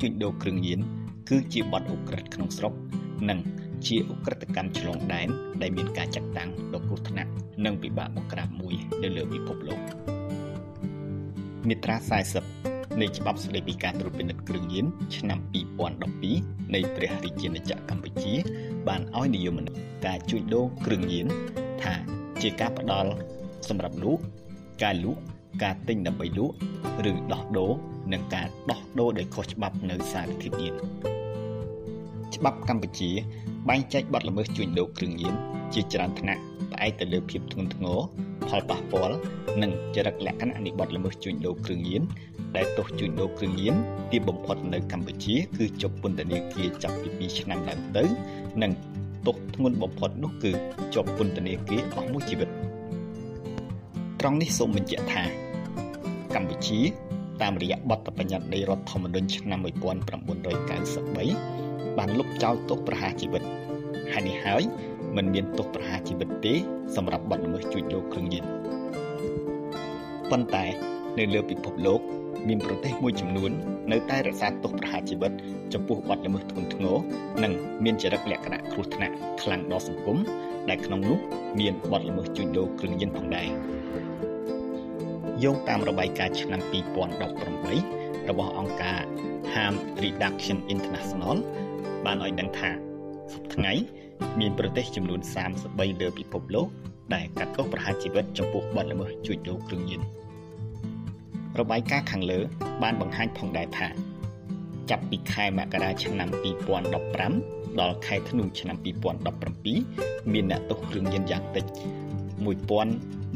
ជួញដូរគ្រឿងញៀនគឺជាបទឧក្រិដ្ឋក្នុងស្រុកនិងជាឧក្រិដ្ឋកម្មឆ្លងដែនដែលមានការចាត់តាំងដ៏គ្រោះថ្នាក់និងពិបាកបង្ក្រាបមួយនៅលើពិភពលោកមាត្រា40នៃច្បាប់ស្តីពីការត្រួតពិនិត្យគ្រឿងញៀនឆ្នាំ2012នៃព្រះរាជាណាចក្រកម្ពុជា បានឲ្យនិយមន័យការជួញដូរគ្រឿងញៀនថាជាការផ្ដល់សម្រាប់លក់ការលក់ការទិញដើម្បីលក់ឬដោះដូរ និងការដោះដូរដោយខុសច្បាប់នៅសារធាតុញៀនច្បាប់កម្ពុជា បែងចែកបទល្មើសជួញដូរគ្រឿងញៀនជាច្រើនថ្នាក់ផ្អែកទៅលើភាពធ្ងន់ធ្ងរផលប៉ះពាល់និងចរិតលក្ខណៈនៃបទល្មើសជួញដូរគ្រឿងញៀនដែលទោសជួញដូរគ្រឿងញៀនទាបបំផុតនៅកម្ពុជា គឺជាប់ពន្ធនាគារចាប់ពី2ឆ្នាំឡើងទៅ និងទោសធ្ងន់បំផុតនោះគឺជាប់ពន្ធនាគារអស់មួយជីវិតត្រង់នេះសូមបញ្ជាក់ថាកម្ពុជា តាមរយៈបទបញ្ញត្តិនៃរដ្ឋធម្មនុញ្ញឆ្នាំ1993បានលុបចោលទោសប្រហារជីវិតហើយនេះហើយមិនមានទោសប្រហារជីវិតទេសម្រាប់បទល្មើសជួញដូរគ្រឿងញៀនប៉ុន្តែនៅលើពិភពលោកមានប្រទេសមួយចំនួននៅតែរក្សាទោសប្រហារជីវិតចំពោះបទល្មើសធ្ងន់ធ្ងរនិងមានចរិតលក្ខណៈគ្រោះថ្នាក់ខ្លាំងដល់សង្គមដែលក្នុងនោះមានបទល្មើសជួញដូរគ្រឿងញៀនផងដែរ យោងតាមរបាយការណ៍ឆ្នាំ2018របស់អង្គការ Harm Reduction International បានឲ្យដឹងថាសប្តាហ៍ថ្ងៃមានប្រទេសចំនួន33លើពិភពលោកដែលកាត់ទោសប្រហារជីវិតចំពោះបទល្មើសជួញដូរគ្រឿងញៀនរបាយការណ៍ខាងលើ បានបង្ហាញផងដែរថា ចាប់ពីខែមករាឆ្នាំ2015ដល់ខែធ្នូឆ្នាំ2017មានអ្នកទោសគ្រឿងញៀនយ៉ាងតិច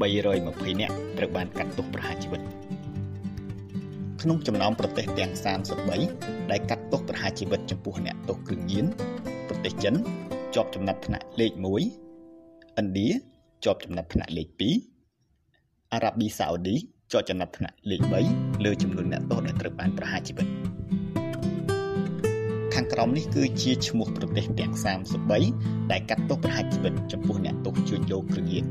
1320នាក់ត្រូវបានកាត់ទោសប្រហារជីវិតក្នុងចំណោមប្រទេសទាំង33ដែលកាត់ទោសប្រហារជីវិតចំពោះអ្នកទោសគ្រឿងញៀនប្រទេសចិនជាប់ចំណាត់ថ្នាក់លេខ1ឥណ្ឌាជាប់ចំណាត់ថ្នាក់លេខ2អារ៉ាប៊ីសាអូឌីជាប់ចំណាត់ថ្នាក់លេខ3លើចំនួនអ្នកទោសដែលត្រូវបានប្រហារជីវិតខាងក្រោមនេះគឺជាឈ្មោះប្រទេសទាំង33ដែលកាត់ទោសប្រហារជីវិតចំពោះអ្នកទោសជួញដូរគ្រឿងញៀន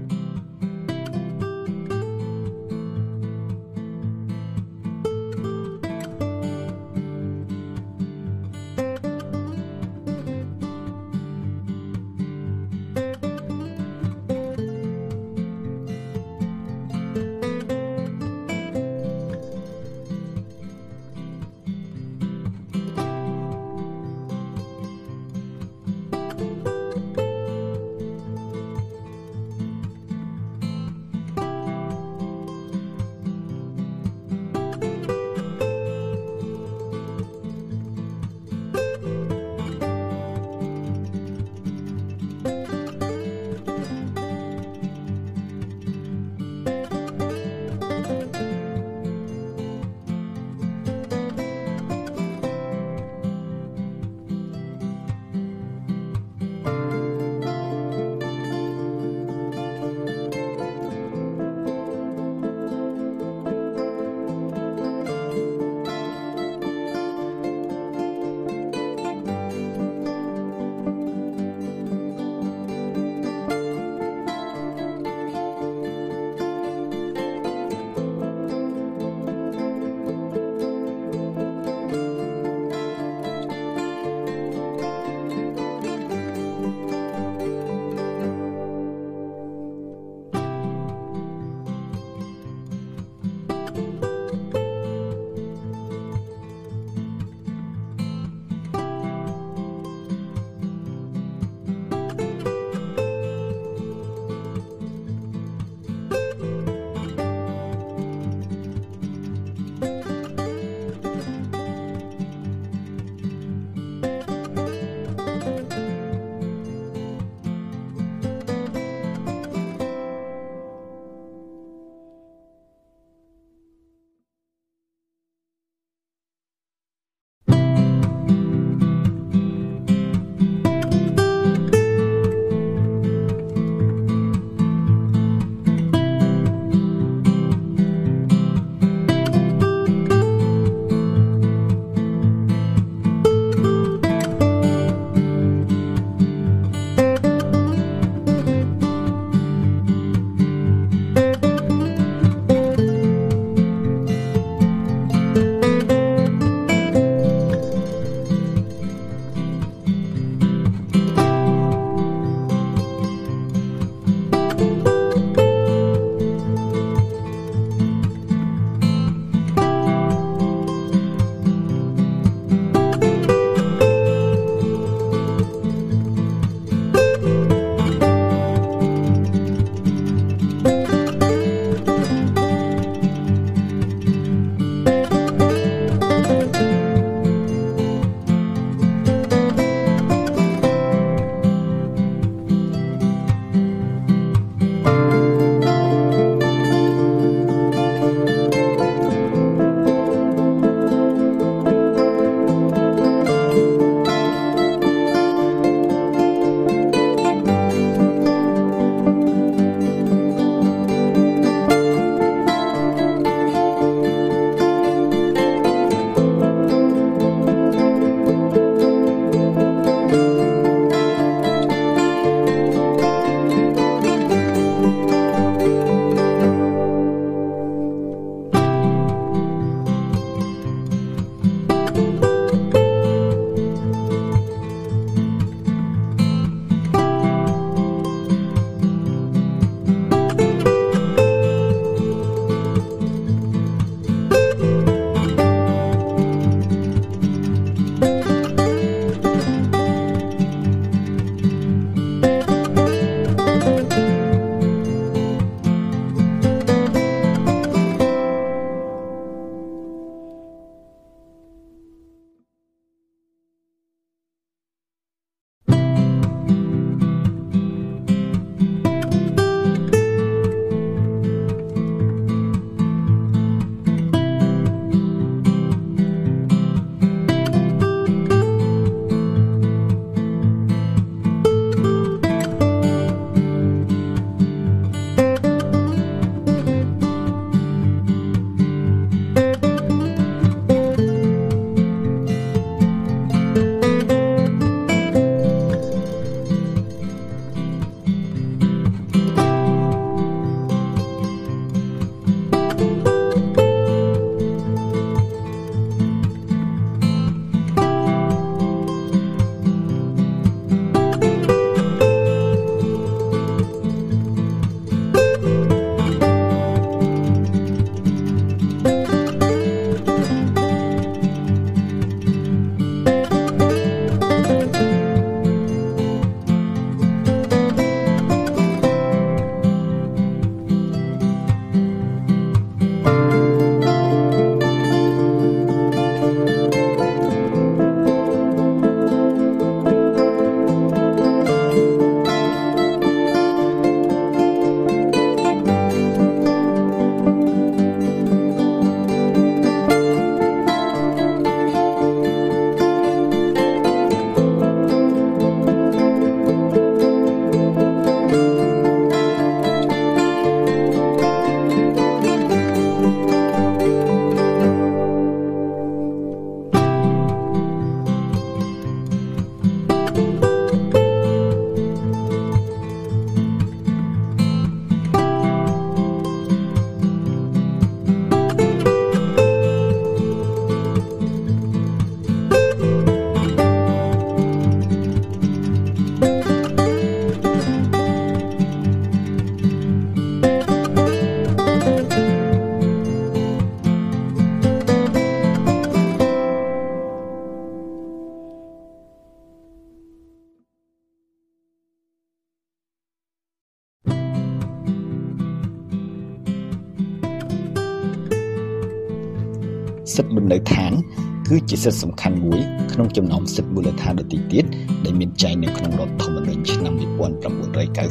ជាសិទ្ធិសំខាន់មួយក្នុងចំណោមសិទ្ធិមូលដ្ឋានដទៃទៀតដែលមានចែងនៅក្នុងរដ្ឋធម្មនុញ្ញឆ្នាំ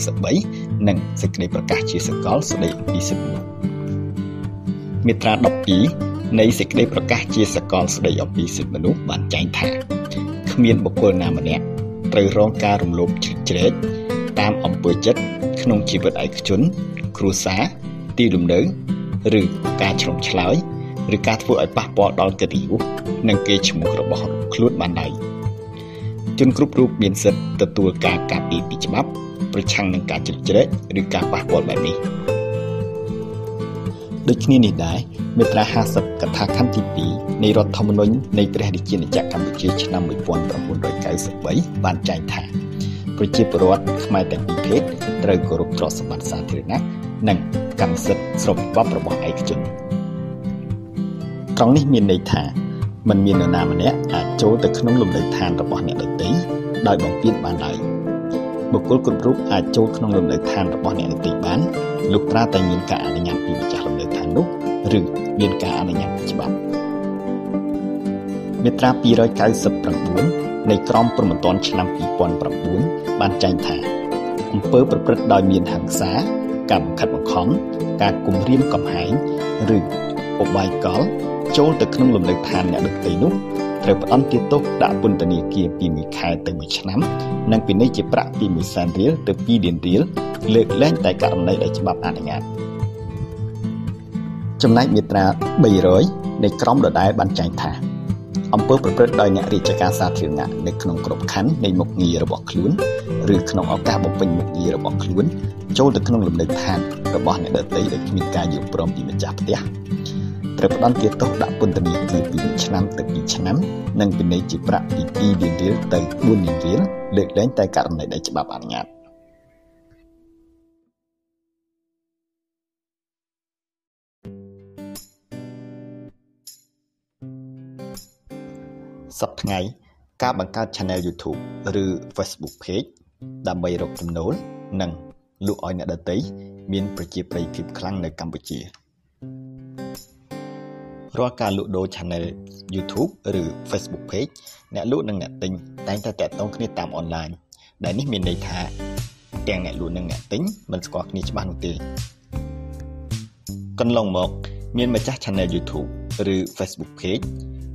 1993និងសេចក្តីប្រកាសជាសកលស្តីអំពីសិទ្ធិមនុស្សមាត្រា12នៃសេចក្តីប្រកាសជាសកលស្តីអំពីសិទ្ធិមនុស្សបានចែងថាគ្មានបុគ្គលណាម្នាក់ត្រូវរងការរំលោភជ្រៀតជ្រែកតាមអំពើចិត្តក្នុងជីវិតឯកជន គ្រួសារទីលំនៅ ឬការឆ្លងឆ្លើយ ឬការធ្វើឲ្យប៉ះពាល់ដល់កិត្តិយសនិងកេរ្តិ៍ឈ្មោះរបស់ខ្លួនបានដែរជនគ្រប់រូបមានសិទ្ធិទទួលការការពារពីច្បាប់ប្រឆាំងនឹងការជ្រៀតជ្រែកឬការប៉ះពាល់បែបនេះដូចគ្នានេះដែរមាត្រា50កថាខណ្ឌទី2នៃរដ្ឋធម្មនុញ្ញនៃព្រះរាជាណាចក្រកម្ពុជាឆ្នាំ1993បានចែងថាប្រជាពលរដ្ឋខ្មែរទាំងពីរភេទត្រូវគោរពទ្រព្យសម្បត្តិសាធារណៈនិងកម្មសិទ្ធិស្របច្បាប់របស់ឯកជន ត្រង់នេះមានន័យថាมันមាននរណាម្នាក់អាចចូលទៅក្នុងលំនៅឋានរបស់អ្នកដទៃដោយបំពានបានឡើយបុគ្គលគ្រប់រូបអាចចូលក្នុងលំនៅឋានរបស់អ្នកដទៃបានលុះត្រាតែមានការអនុញ្ញាតពីម្ចាស់លំនៅឋាននោះឬមានការអនុញ្ញាតពីច្បាប់មាត្រា299នៃក្រមព្រហ្មទណ្ឌឆ្នាំ2009បានចែងថាអំពើប្រព្រឹត្តដោយមានហិង្សាការបង្ខិតបង្ខំការគំរាមកំហែងឬឧបាយកល ចូលទៅក្នុងលំនៅឋានអ្នកដទៃនោះត្រូវផ្ដន្ទាទោសដាក់ពន្ធនាគារពី1ខែទៅ1ឆ្នាំ និងពិន័យជាប្រាក់ពី1សែនរៀលទៅ2លានរៀលលើកលែងតែករណីដែលច្បាប់អនុញ្ញាតចំណែកមាត្រា300នៃក្រមដដែលបានចែងថាអំពើប្រព្រឹត្តដោយអ្នករាជការសាធារណៈនៅក្នុងក្របខ័ណ្ឌនៃមុខងាររបស់ខ្លួនឬក្នុងឱកាសបំពេញមុខងាររបស់ខ្លួនចូលទៅក្នុងលំនៅឋានរបស់អ្នកដទៃដោយគ្មានការយល់ព្រមពីម្ចាស់ផ្ទះ ត្រូវផ្ដន្ទាទោសដាក់ពន្ធនាគារពី1ឆ្នាំទៅ2ឆ្នាំ និងពិន័យជាប្រាក់ពី2លានរៀលទៅ4លានរៀលលើកលែងតែករណីដែលច្បាប់អនុញ្ញាតសប្តាហ៍ថ្ងៃការបង្កើត Channel YouTube ឬ Facebook Page ដើម្បីរកចំណូលនិងលក់ឲ្យអ្នកដទៃមានប្រជាប្រិយភាពខ្លាំងនៅកម្ពុជា រាល់ការលក់ដូរ Channel YouTube ឬ Facebook Page អ្នកលក់និងអ្នកទិញតែងតែតាក់ទងគ្នាតាមអនឡាញដែលនេះមានន័យថាទាំងអ្នកលក់និងអ្នកទិញមិនស្គាល់គ្នាច្បាស់នោះទេកន្លងមកមានម្ចាស់ Channel YouTube ឬ Facebook Page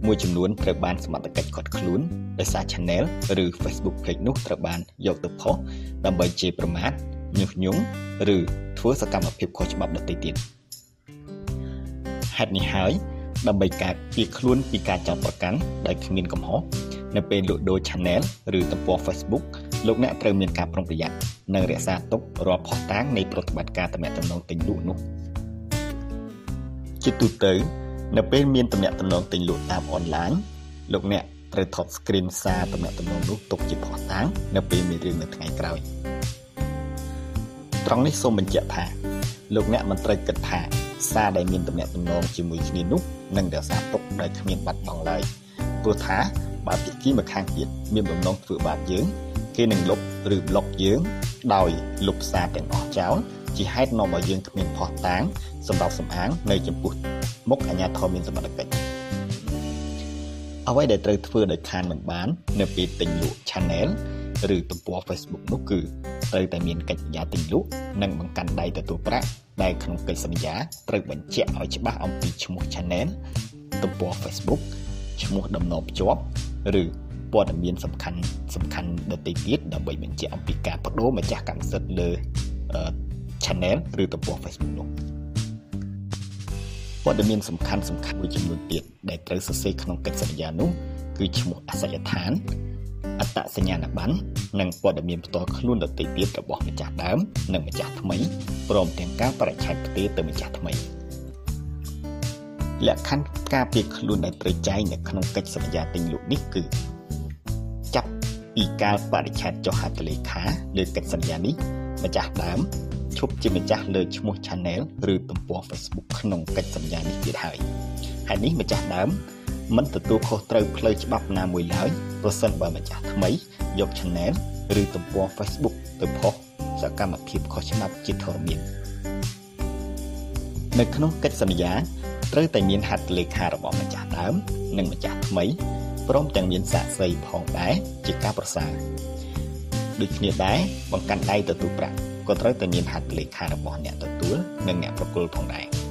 មួយចំនួនត្រូវបានសមត្ថកិច្ចឃាត់ខ្លួនដោយសារ Channel ឬ Facebook Page នោះត្រូវបានយកទៅផុសដើម្បីជេរប្រមាថញុះញង់ឬធ្វើសកម្មភាពខុសច្បាប់ដទៃទៀតហេតុនេះហើយ ដើម្បីការពារខ្លួនពីការចោទប្រកាន់ដែលគ្មានកំហុសនៅពេលលក់ដូរ Channel ឬទំព័រ Facebook លោកអ្នកត្រូវមានការប្រុងប្រយ័ត្ននិងរក្សាទុករាល់ភស្តុតាងនៃប្រតិបត្តិការទំនាក់ទំនងទិញលក់នោះជាទូទៅនៅពេលមានទំនាក់ទំនងទិញលក់តាមអនឡាញលោកអ្នកត្រូវថត screen សារទំនាក់ទំនងនោះទុកជាភស្តុតាងនៅពេលមានរឿងនៅថ្ងៃក្រោយត្រង់នេះសូមបញ្ជាក់ថា លោកអ្នកមិនត្រូវគិតថាសារដែលមានទំនាក់ទំនងជាមួយគ្នានោះនឹងរក្សាទុកដោយគ្មានបាត់បង់ឡើយព្រោះថាបើភាគីម្ខាងទៀតមានបំណងធ្វើបាបយើង គេនឹងលុបឬប្លុកយើង ដោយលុបសារទាំងអស់ចោលជាហេតុនាំឲ្យយើងគ្មានផុសតាងសម្រាប់សំអាងនៅចំពោះមុខអាជ្ញាធរមានសមត្ថកិច្ចអ្វីដែលត្រូវធ្វើដោយខានមិនបាន នៅពេលទិញលក់ Channel ឬទំព័រ Facebook នោះគឺ ត្រូវតែមានកិច្ចសន្យាទិញលក់និងបង្កាន់ដៃទទួលប្រាក់ដែលក្នុងកិច្ចសន្យាត្រូវបញ្ជាក់ឲ្យច្បាស់អំពីឈ្មោះ Channel ទំព័រ Facebook ឈ្មោះដំណរភ្ជាប់ឬព័ត៌មានសំខាន់សំខាន់ដទៃទៀតដើម្បីបញ្ជាក់អំពីការបដូរម្ចាស់កម្មសិទ្ធិលើ Channel ឬទំព័រ Facebook នោះព័ត៌មានសំខាន់សំខាន់មួយចំនួនទៀតដែលត្រូវសរសេរក្នុងកិច្ចសន្យានោះគឺឈ្មោះអាសយដ្ឋាន អត្តសញ្ញាណប័ណ្ណនិងព័ត៌មានផ្ទាល់ខ្លួនដទៃទៀតរបស់ម្ចាស់ដើមនិងម្ចាស់ថ្មីព្រមទាំងការបរិច្ឆេទផ្ទេរទៅម្ចាស់ថ្មីលក្ខខណ្ឌការពារខ្លួនដែលត្រូវចែងនៅក្នុងកិច្ចសន្យាទិញលក់នេះគឺចាប់ពីការបរិច្ឆេទចុះហត្ថលេខាលើកិច្ចសន្យានេះម្ចាស់ដើមឈប់ជាម្ចាស់លើឈ្មោះ Channel ឬទំព័រ Facebook ក្នុងកិច្ចសន្យានេះទៀតហើយហើយនេះម្ចាស់ដើម មិនទទួលខុសត្រូវផ្លូវច្បាប់ណាមួយឡើយប្រសិនបើម្ចាស់ថ្មីយក Channel ឬទំព័រ Facebook ទៅផុសសកម្មភាពខុសច្បាប់ជាធរមាននៅក្នុងកិច្ចសន្យាត្រូវតែមានហត្ថលេខារបស់ម្ចាស់ដើម និងម្ចាស់ថ្មីព្រមទាំងមានសាក្សីផងដែរជាការប្រសើរដូចគ្នាដែរបង្កាន់ដៃទទួលប្រាក់ក៏ត្រូវតែមានហត្ថលេខារបស់អ្នកទទួលនិងអ្នកប្រគល់ផងដែរ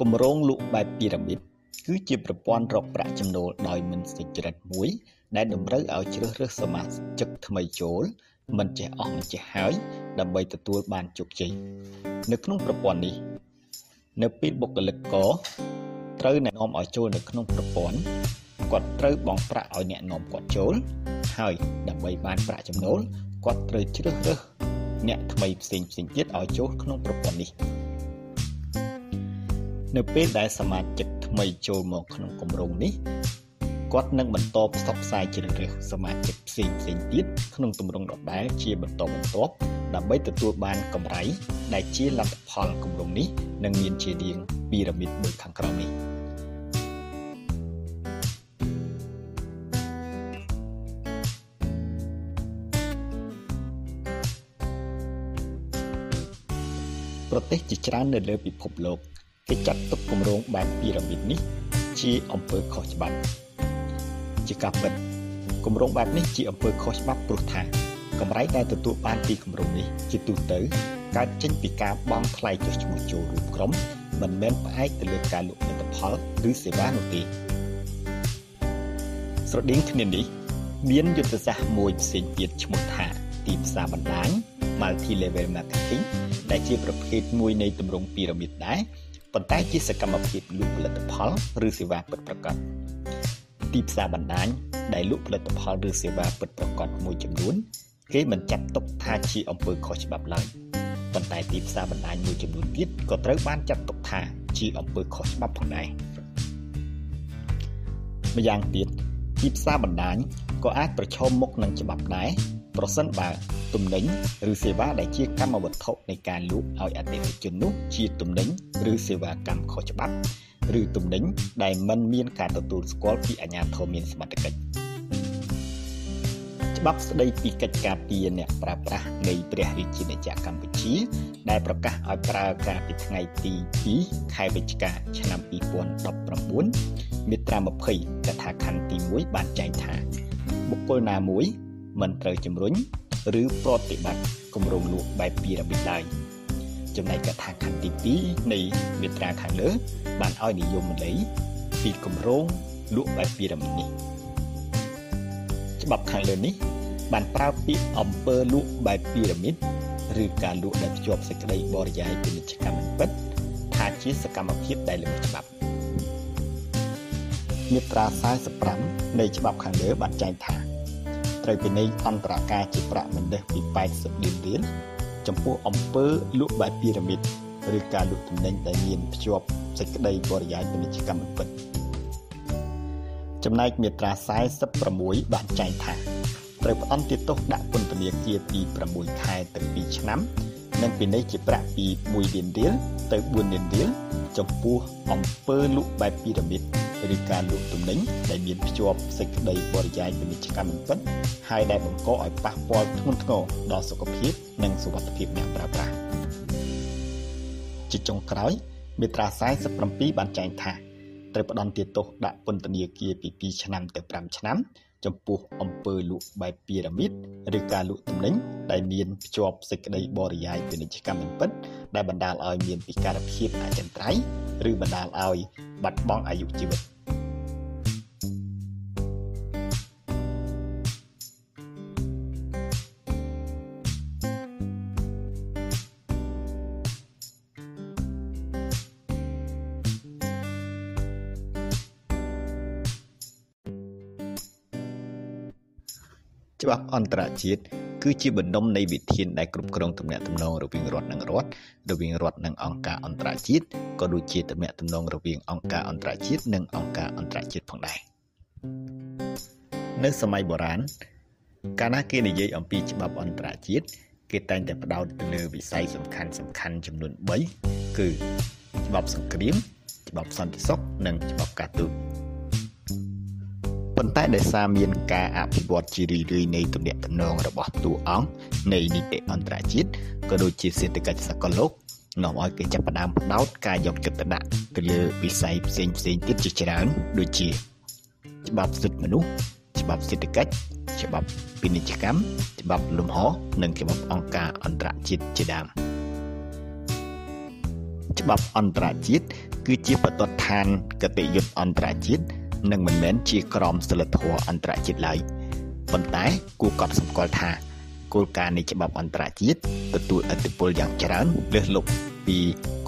គម្រោងលក់បែបពីរ៉ាមីតគឺជាប្រព័ន្ធរកប្រាក់ចំណូលដោយមិនសុចរិតមួយ ដែលតម្រូវឲ្យជ្រើសរើសសមាជិកថ្មីចូលមិនចេះអស់មិនចេះហើយដើម្បីទទួលបានជោគជ័យនៅក្នុងប្រព័ន្ធនេះ នៅពេលបុគ្គលិកកត្រូវណែនាំឲ្យចូលនៅក្នុងប្រព័ន្ធគាត់ត្រូវបង់ប្រាក់ឲ្យអ្នកនាំគាត់ចូល ហើយដើម្បីបានប្រាក់ចំណូលគាត់ត្រូវជ្រើសរើសអ្នកថ្មីផ្សេងផ្សេងទៀតឲ្យចូលក្នុងប្រព័ន្ធនេះ នៅពេលដែលសមាជិកថ្មីចូលមកក្នុងគម្រោងនេះគាត់នឹងបន្តផ្សព្វផ្សាយជ្រើសរើសសមាជិកផ្សេងផ្សេងទៀតក្នុងទម្រង់ដដែលជាបន្តបន្ទាប់ដើម្បីទទួលបានកម្រៃដែលជាលទ្ធផលគម្រោងនេះនឹងមានជារាងពីរ៉ាមីតដូចខាងក្រោមនេះប្រទេសជាច្រើននៅលើពិភពលោក គេចាត់ទុកគម្រោងបែបពីរ៉ាមីតនេះជាអំពើខុសច្បាប់ជាការពិតគម្រោងបែបនេះជាអំពើខុសច្បាប់ព្រោះថាកម្រៃដែលទទួលបានពីគម្រោងនេះជាទូទៅកើតចេញពីការបង់ថ្លៃចុះឈ្មោះចូលរួមក្រុមមិនមែនផ្អែកទៅលើការលក់ផលិតផលឬសេវានោះទេស្រដៀងគ្នានេះ មានយុទ្ធសាស្ត្រមួយផ្សេងទៀតឈ្មោះថាទីផ្សារបណ្ដាញ Multi Level Marketing ដែលជាប្រភេទមួយនៃទម្រង់ពីរ៉ាមីតដែរ ប៉ុន្តែជាសកម្មភាពលក់ផលិតផលឬសេវាពិតប្រាកដទីផ្សារបណ្ដាញដែលលក់ផលិតផលឬសេវាពិតប្រាកដមួយចំនួន គេមិនចាត់ទុកថាជាអំពើខុសច្បាប់ឡើយប៉ុន្តែទីផ្សារបណ្ដាញមួយចំនួនទៀតក៏ត្រូវបានចាត់ទុកថាជាអំពើខុសច្បាប់ផងដែរម្យ៉ាងទៀតទីផ្សារបណ្ដាញក៏អាចប្រឈមមុខនឹងច្បាប់ដែរ ប្រសិនបើទំនិញឬសេវាដែលជាកម្មវត្ថុនៃការលក់ឲ្យអតិថិជននោះជាទំនិញឬសេវាកម្មខុសច្បាប់ឬទំនិញដែលមិនមានការទទួលស្គាល់ពីអាជ្ញាធរមានសមត្ថកិច្ចច្បាប់ស្តីពីកិច្ចការពារអ្នកប្រើប្រាស់នៃព្រះរាជាណាចក្រកម្ពុជា ដែលប្រកាសឲ្យប្រើការពីថ្ងៃទី2ខែវិច្ឆិកាឆ្នាំ2019មាត្រា20កថាខណ្ឌទី1បានចែងថាបុគ្គលណាមួយ មិនត្រូវជំរុញឬប្រតិបត្តិគម្រោងលក់បែបពីរ៉ាមីតឡើយចំណែកកថាខណ្ឌទី2នៃមាត្រាខាងលើបានឲ្យនិយមន័យពីគម្រោងលក់បែបពីរ៉ាមីតនេះច្បាប់ខាងលើនេះ បានប្រើពាក្យអំពើលក់បែបពីរ៉ាមីតឬការលក់ដែលភ្ជាប់សេចក្តីបរិយាយពាណិជ្ជកម្មមិនពិតថាជាសកម្មភាពដែលល្មើសច្បាប់មាត្រា45នៃច្បាប់ខាងលើបានចែងថា ត្រូវពិន័យអន្តរការជាប្រាក់បណ្ដេះពី80លានរៀលចំពោះអំពើលក់បែបពីរ៉ាមីតឬការលក់ទំនិញដែលមានភ្ជាប់សេចក្តីបរិយាយពាណិជ្ជកម្មពិតចំណែកមាត្រា46បានចែងថាត្រូវផ្អន់ទោសដាក់ពន្ធនាគារពី6ខែទៅ2ឆ្នាំ និងពិន័យជាប្រាក់ពី1លានរៀលទៅ4លានរៀល ចំពោះអំពើលក់បែបពីរ៉ាមីតឬការលក់ទំនិញដែលមានភ្ជាប់សេចក្តីបរិយាយពាណិជ្ជកម្មមិនពិតហើយដែលបង្កឲ្យប៉ះពាល់ធ្ងន់ធ្ងរដល់សុខភាពនិងសុវត្ថិភាពអ្នកប្រើប្រាស់ជាចុងក្រោយមាត្រា47បានចែងថាត្រូវផ្ដន្ទាទោសដាក់ពន្ធនាគារពី2ឆ្នាំទៅ5ឆ្នាំ ចំពោះអំពើលក់បែបពីរ៉ាមីតឬការលក់ទំនិញដែលមានភ្ជាប់សេចក្តីបរិយាយពាណិជ្ជកម្មមិនពិតដែលបណ្ដាលឲ្យមានពិការភាពអចិន្ត្រៃយ៍ឬបណ្ដាលឲ្យបាត់បង់អាយុជីវិត ច្បាប់អន្តរជាតិគឺជាបណ្ដុំនៃវិធានដែលគ្រប់គ្រងទំនាក់ទំនងរវាងរដ្ឋនិងរដ្ឋរវាងរដ្ឋនិងអង្គការអន្តរជាតិក៏ដូចជាទំនាក់ទំនងរវាងអង្គការអន្តរជាតិនិងអង្គការអន្តរជាតិផងដែរនៅសម័យបុរាណកាលណាគេនិយាយអំពីច្បាប់អន្តរជាតិគេតែងតែផ្ដោតទៅលើវិស័យសំខាន់សំខាន់ចំនួន3គឺច្បាប់សង្គ្រាមច្បាប់សន្តិសុខនិងច្បាប់ការទូត ប៉ុន្តែដោយសារមានការអភិវឌ្ឍជារឿយៗនៃទំនាក់ទំនងរបស់តួអង្គនៃនីតិអន្តរជាតិក៏ដូចជាសេដ្ឋកិច្ចសកលលោកនាំឲ្យគេចាប់ផ្ដើមផ្ដោតការយកចិត្តទុកដាក់ទៅលើវិស័យផ្សេងផ្សេងទៀតជាច្រើនដូចជាច្បាប់សិទ្ធិមនុស្សច្បាប់សេដ្ឋកិច្ចច្បាប់ពាណិជ្ជកម្មច្បាប់លំហនិងច្បាប់អង្គការអន្តរជាតិជាដើមច្បាប់អន្តរជាតិគឺជាបទដ្ឋានកតិយុត្តអន្តរជាតិ និងមិនមែនជាក្រមសីលធម៌អន្តរជាតិឡើយប៉ុន្តែគួរកត់សម្គាល់ថាគោលការណ៍នៃច្បាប់អន្តរជាតិទទួលឥទ្ធិពលយ៉ាងច្រើនលើសលប់ពី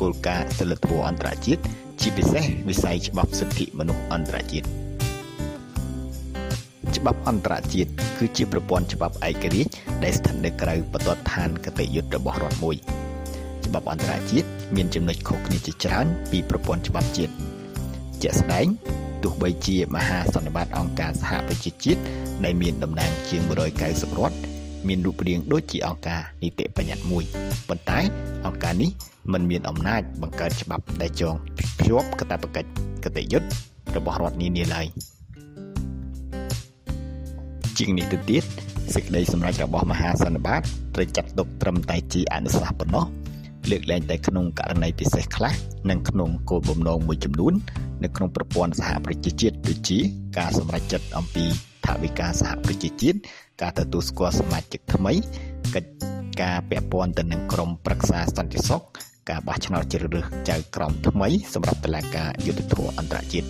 គោលការណ៍សីលធម៌អន្តរជាតិជាពិសេសវិស័យច្បាប់សិទ្ធិមនុស្សអន្តរជាតិច្បាប់អន្តរជាតិគឺជាប្រព័ន្ធច្បាប់ឯករាជ្យដែលស្ថិតនៅក្រៅបទដ្ឋានកតិយុត្តរបស់រដ្ឋមួយច្បាប់អន្តរជាតិមានចំណុចខុសគ្នាជាច្រើនពីប្រព័ន្ធច្បាប់ជាតិជាក់ស្ដែង ទោះបីជាមហាសន្និបាតអង្គការសហប្រជាជាតិដែលមានតំណាងជាង190រដ្ឋមានរូបរាងដូចជាអង្គការនីតិបញ្ញត្តិមួយប៉ុន្តែអង្គការនេះមិនមានអំណាចបង្កើតច្បាប់ដែលចងភ្ជាប់កាតព្វកិច្ចកតេយុត្តរបស់រដ្ឋនានាឡើយជាងនេះទៅទៀតសេចក្តីសម្រេចរបស់មហាសន្និបាតត្រូវចាត់ទុកត្រឹមតែជាអនុសាសន៍ប៉ុណ្ណោះ លើកលែងតែក្នុងករណីពិសេសខ្លះនិងក្នុងគោលបំណងមួយចំនួននៅក្នុងប្រព័ន្ធសហប្រជាជាតិដូចជាការសម្រេចចិត្តអំពីថវិកាសហប្រជាជាតិការទទួលស្គាល់សមាជិកថ្មីកិច្ចការពាក់ព័ន្ធទៅនឹងក្រមប្រឹក្សាសន្តិសុខការបោះឆ្នោតជ្រើសរើសចៅក្រមថ្មីសម្រាប់តុលាការយុត្តិធម៌អន្តរជាតិ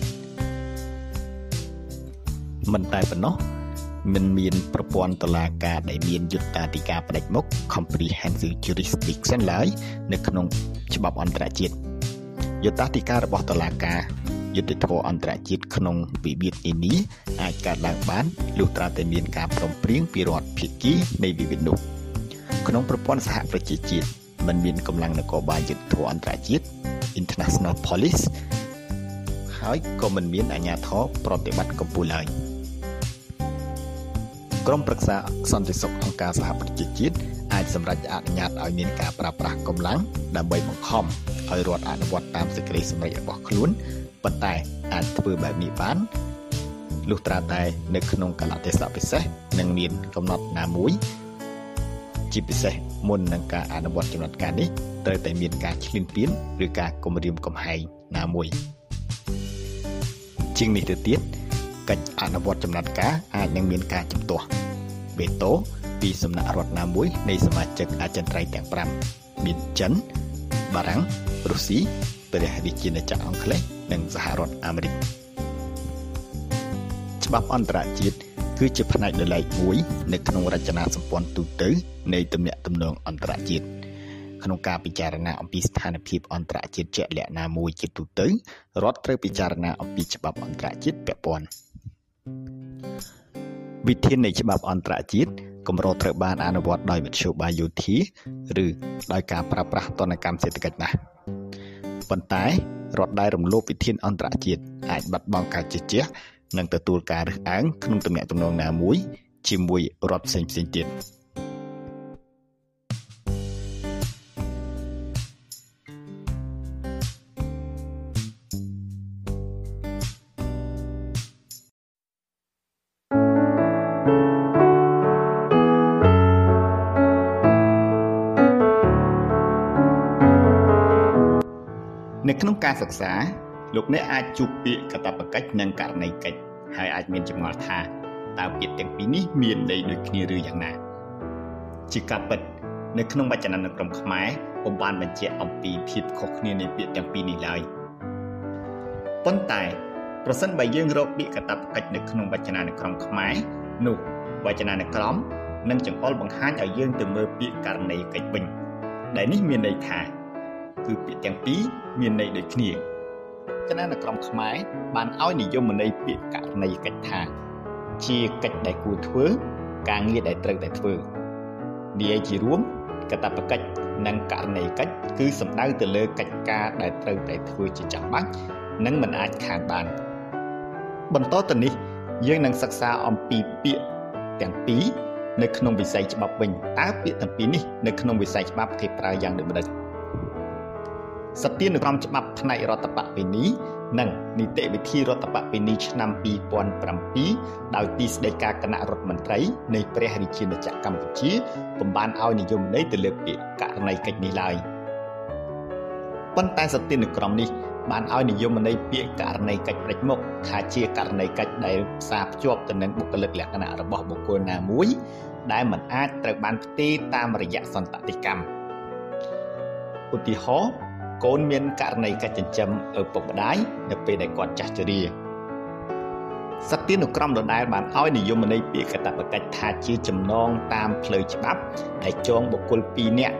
មិនតែប៉ុណ្ណោះ មិនមានប្រព័ន្ធតុលាការដែលមានយុត្តាធិការផ្ដាច់មុខ comprehensive jurisdiction ឡើយនៅក្នុងច្បាប់អន្តរជាតិយុត្តាធិការរបស់តុលាការយុត្តិធម៌អន្តរជាតិក្នុងវិវាទនានាអាចកើតឡើងបានលុះត្រាតែមានការព្រមព្រៀងពីរដ្ឋភាគីនៃវិវាទនោះក្នុងប្រព័ន្ធសហប្រជាជាតិมันមានកម្លាំងនគរបាលយុត្តិធម៌អន្តរជាតិ International Police ហើយក៏មិនមានអាជ្ញាធរប្រតិបត្តិកម្ពុជាឡើយ ក្រុមប្រឹក្សាសន្តិសុខអង្គការសហប្រជាជាតិអាចសម្រេចអនុញ្ញាតឲ្យមានការប្រើប្រាស់កម្លាំងដើម្បីបង្ខំឲ្យរដ្ឋអនុវត្តតាមសេចក្តីសម្រេចរបស់ខ្លួនប៉ុន្តែអាចធ្វើបែបនេះបានលុះត្រាតែនៅក្នុងកលៈទេសៈពិសេសនិងមានកំណត់ណាមួយជាពិសេសមុននឹងការអនុវត្តចំណាត់ការនេះត្រូវតែមានការឈ្លានពានឬការគំរាមកំហែងណាមួយជាងនេះទៅទៀត កិច្ចអនុវត្តចំណាត់ការអាចនឹងមានការជំទាស់វេតូពីសំណាក់រដ្ឋណាមួយនៃសមាជិកអចិន្ត្រៃយ៍ទាំង5មានចិនបារាំងរុស្ស៊ីព្រះរាជាណាចក្រអង់គ្លេសនិងសហរដ្ឋអាមេរិកច្បាប់អន្តរជាតិគឺជាផ្នែកដ៏ឡែកមួយនៅក្នុងរចនាសម្ព័ន្ធទូទៅនៃទំនាក់ទំនងអន្តរជាតិក្នុងការពិចារណាអំពីស្ថានភាពអន្តរជាតិជាក់លាក់ណាមួយជាទូទៅរដ្ឋត្រូវពិចារណាអំពីច្បាប់អន្តរជាតិពាក់ព័ន្ធ វិធាននៃច្បាប់អន្តរជាតិកម្រត្រូវបានអនុវត្តដោយមធ្យោបាយយោធាឬដោយការប្រើប្រាស់ទណ្ឌកម្មសេដ្ឋកិច្ចណាស់ប៉ុន្តែរដ្ឋដែលរំលោភវិធានអន្តរជាតិអាចបាត់បង់ការជឿជាក់និងទទួលការរើសអើងក្នុងទំនាក់ទំនងណាមួយជាមួយរដ្ឋផ្សេងៗទៀត នៅក្នុងការសិក្សាលោកអ្នកអាចជួបពាក្យកាតព្វកិច្ចនិងករណីកិច្ចហើយអាចមានចម្ងល់ថាតើពាក្យទាំងពីរនេះមានន័យដូចគ្នាឬយ៉ាងណា ជាការពិតនៅក្នុងវចនានុក្រមខ្មែរពុំបានបញ្ជាក់អំពីភាពខុសគ្នានៃពាក្យទាំងពីរនេះឡើយប៉ុន្តែប្រសិនបើយើងរកពាក្យកាតព្វកិច្ចនៅក្នុងវចនានុក្រមខ្មែរនោះវចនានុក្រមនឹងចង្អុលបង្ហាញឲ្យយើងទៅមើលពាក្យករណីកិច្ចវិញដែលនេះមានន័យថា គឺពាក្យទាំងពីរមានន័យដូចគ្នាគណៈនក្រមខ្មែរបានឲ្យនិយមន័យពាក្យករណីកិច្ចថា ជាកិច្ចដែលគួរធ្វើ ការងារដែលត្រូវតែធ្វើនិយាយជារួមកតបកិច្ចនិងករណីកិច្ចគឺសំដៅទៅលើកិច្ចការដែលត្រូវតែធ្វើជាចាំបាច់និងមិនអាចខានបាន បន្តទៅនេះ យើងនឹងសិក្សាអំពីពាក្យទាំងពីរនៅក្នុងវិស័យច្បាប់វិញតើពាក្យទាំងពីរនេះនៅក្នុងវិស័យច្បាប់គេប្រើយ៉ាងដូចម្តេច សទានុក្រមច្បាប់ផ្នែករដ្ឋបពិនីនិងនីតិវិធីរដ្ឋបពិនីឆ្នាំ2007ដោយទីស្តីការគណៈរដ្ឋមន្ត្រីនៃព្រះរាជាណាចក្រកម្ពុជាពំបានឲ្យនិយមន័យទៅលើពាក្យករណីកិច្ចនេះឡើយប៉ុន្តែសទានុក្រមនេះបានឲ្យនិយមន័យពាក្យករណីកិច្ចព្រិចមុខថាជាករណីកិច្ចដែលផ្សារភ្ជាប់ទៅនឹងបុគ្គលិកលក្ខណៈរបស់បុគ្គលណាមួយ ដែលមិនអាចត្រូវបានផ្ទេរតាមរយៈសន្តតិកម្មឧទាហរណ៍ កូនមានករណីកិច្ចចិញ្ចឹមឪពុកម្ដាយនៅពេលដែលគាត់ចាស់ជរាសត្វទានុក្រមដដែលបានឲ្យនិយមន័យពាក្យកតបកិច្ចថាជាចំណងតាមផ្លូវច្បាប់ដែលចងបុគ្គល2នាក់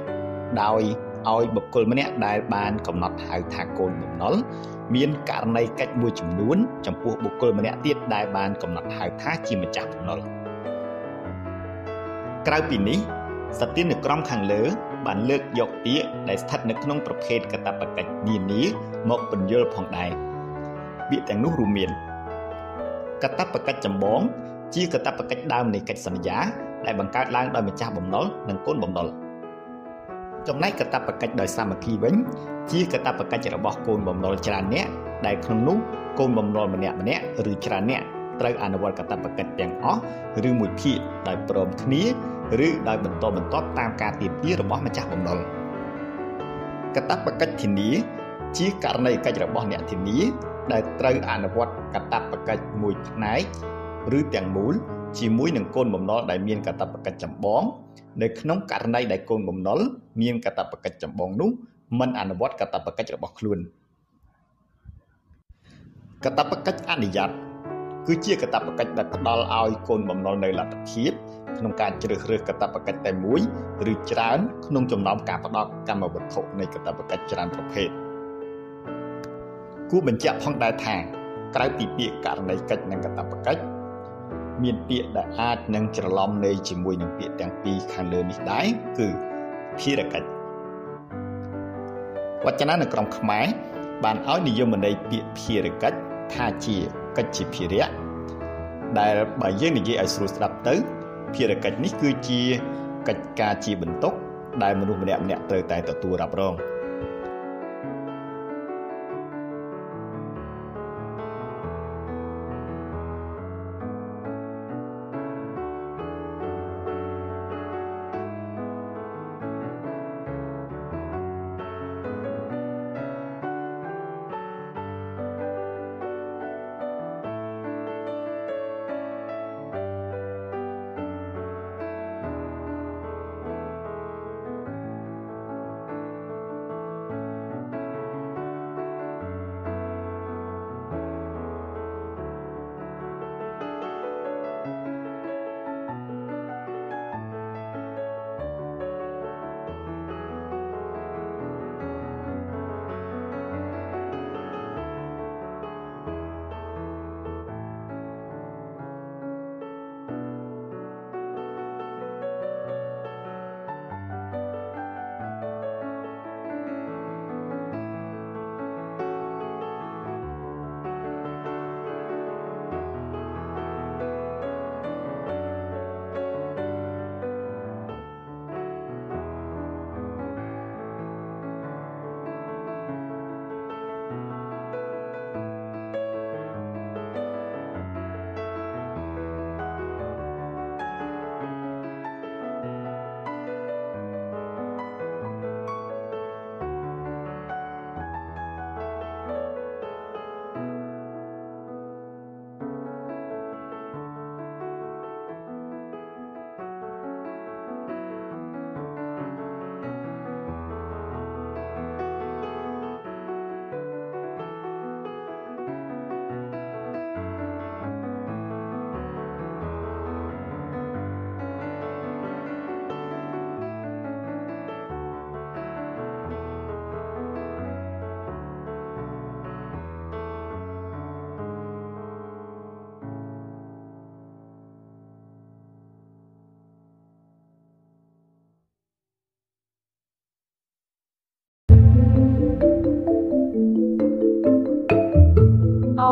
ដោយឲ្យបុគ្គលម្នាក់ដែលបានកំណត់ហៅថាកូនបំណុលមានករណីកិច្ចមួយចំនួន ចំពោះបុគ្គលម្នាក់ទៀតដែលបានកំណត់ហៅថាជាម្ចាស់បំណុលក្រៅពីនេះសទានុក្រមខាងលើ បានលើកយកពាក្យដែលស្ថិតនៅក្នុងប្រភេទកតបកិច្ចនានាមកបញ្យល់ផងដែរពាក្យទាំងនោះរួមមានកតបកិច្ចចម្បងជាកតបកិច្ចដើមនៃកិច្ចសន្យា ដែលបង្កើតឡើងដោយម្ចាស់បំណុលនិងកូនបំណុលចំណែកកតបកិច្ចដោយសាមគ្គីវិញ ជាកតបកិច្ចរបស់កូនបំណុលច្រើនអ្នកដែលក្នុងនោះកូនបំណុលម្នាក់ម្នាក់ឬច្រើនអ្នកត្រូវអនុវត្តកតបកិច្ចទាំងអស់ឬមួយភាគដោយព្រមគ្នា ឬដោយបន្តបន្ទាប់តាមការទាមទាររបស់ម្ចាស់បំណុលកតបកិច្ចធានា ជាករណីកិច្ចរបស់អ្នកធានាដែលត្រូវអនុវត្តកតបកិច្ចមួយផ្នែកឬទាំងមូលជាមួយនឹងកូនបំណុលដែលមានកតបកិច្ចចម្បងនៅក្នុងករណីដែលកូនបំណុលមានកតបកិច្ចចម្បងនោះមិនអនុវត្តកតបកិច្ចរបស់ខ្លួនកតបកិច្ចអនុញ្ញាតគឺជាកតបកិច្ចដែលផ្ដល់ឲ្យកូនបំណុលនៅលទ្ធភាព ក្នុងការជ្រើសរើសកតបកិច្ចតែមួយឬច្រើនក្នុងចំណោមការផ្ដល់កម្មវត្ថុនៃកតបកិច្ចច្រើនប្រភេទគួរបញ្ជាក់ផងដែរថាក្រៅពីពាក្យករណីកិច្ចនិងកតបកិច្ចមានពាក្យដែលអាចនឹងច្រឡំន័យជាមួយនឹងពាក្យទាំងពីរខាងលើនេះដែរគឺភារកិច្ចវចនានុក្រមខ្មែរបានឲ្យនិយមន័យពាក្យភារកិច្ចថាជាកិច្ចជាភារៈដែលបើយើងនិយាយឲ្យស្រួលស្ដាប់ទៅ ភារកិច្ចនេះគឺជាកិច្ចការជាបន្ទុកដែលមនុស្សម្នាក់ម្នាក់ត្រូវតែទទួលរ៉ាប់រង។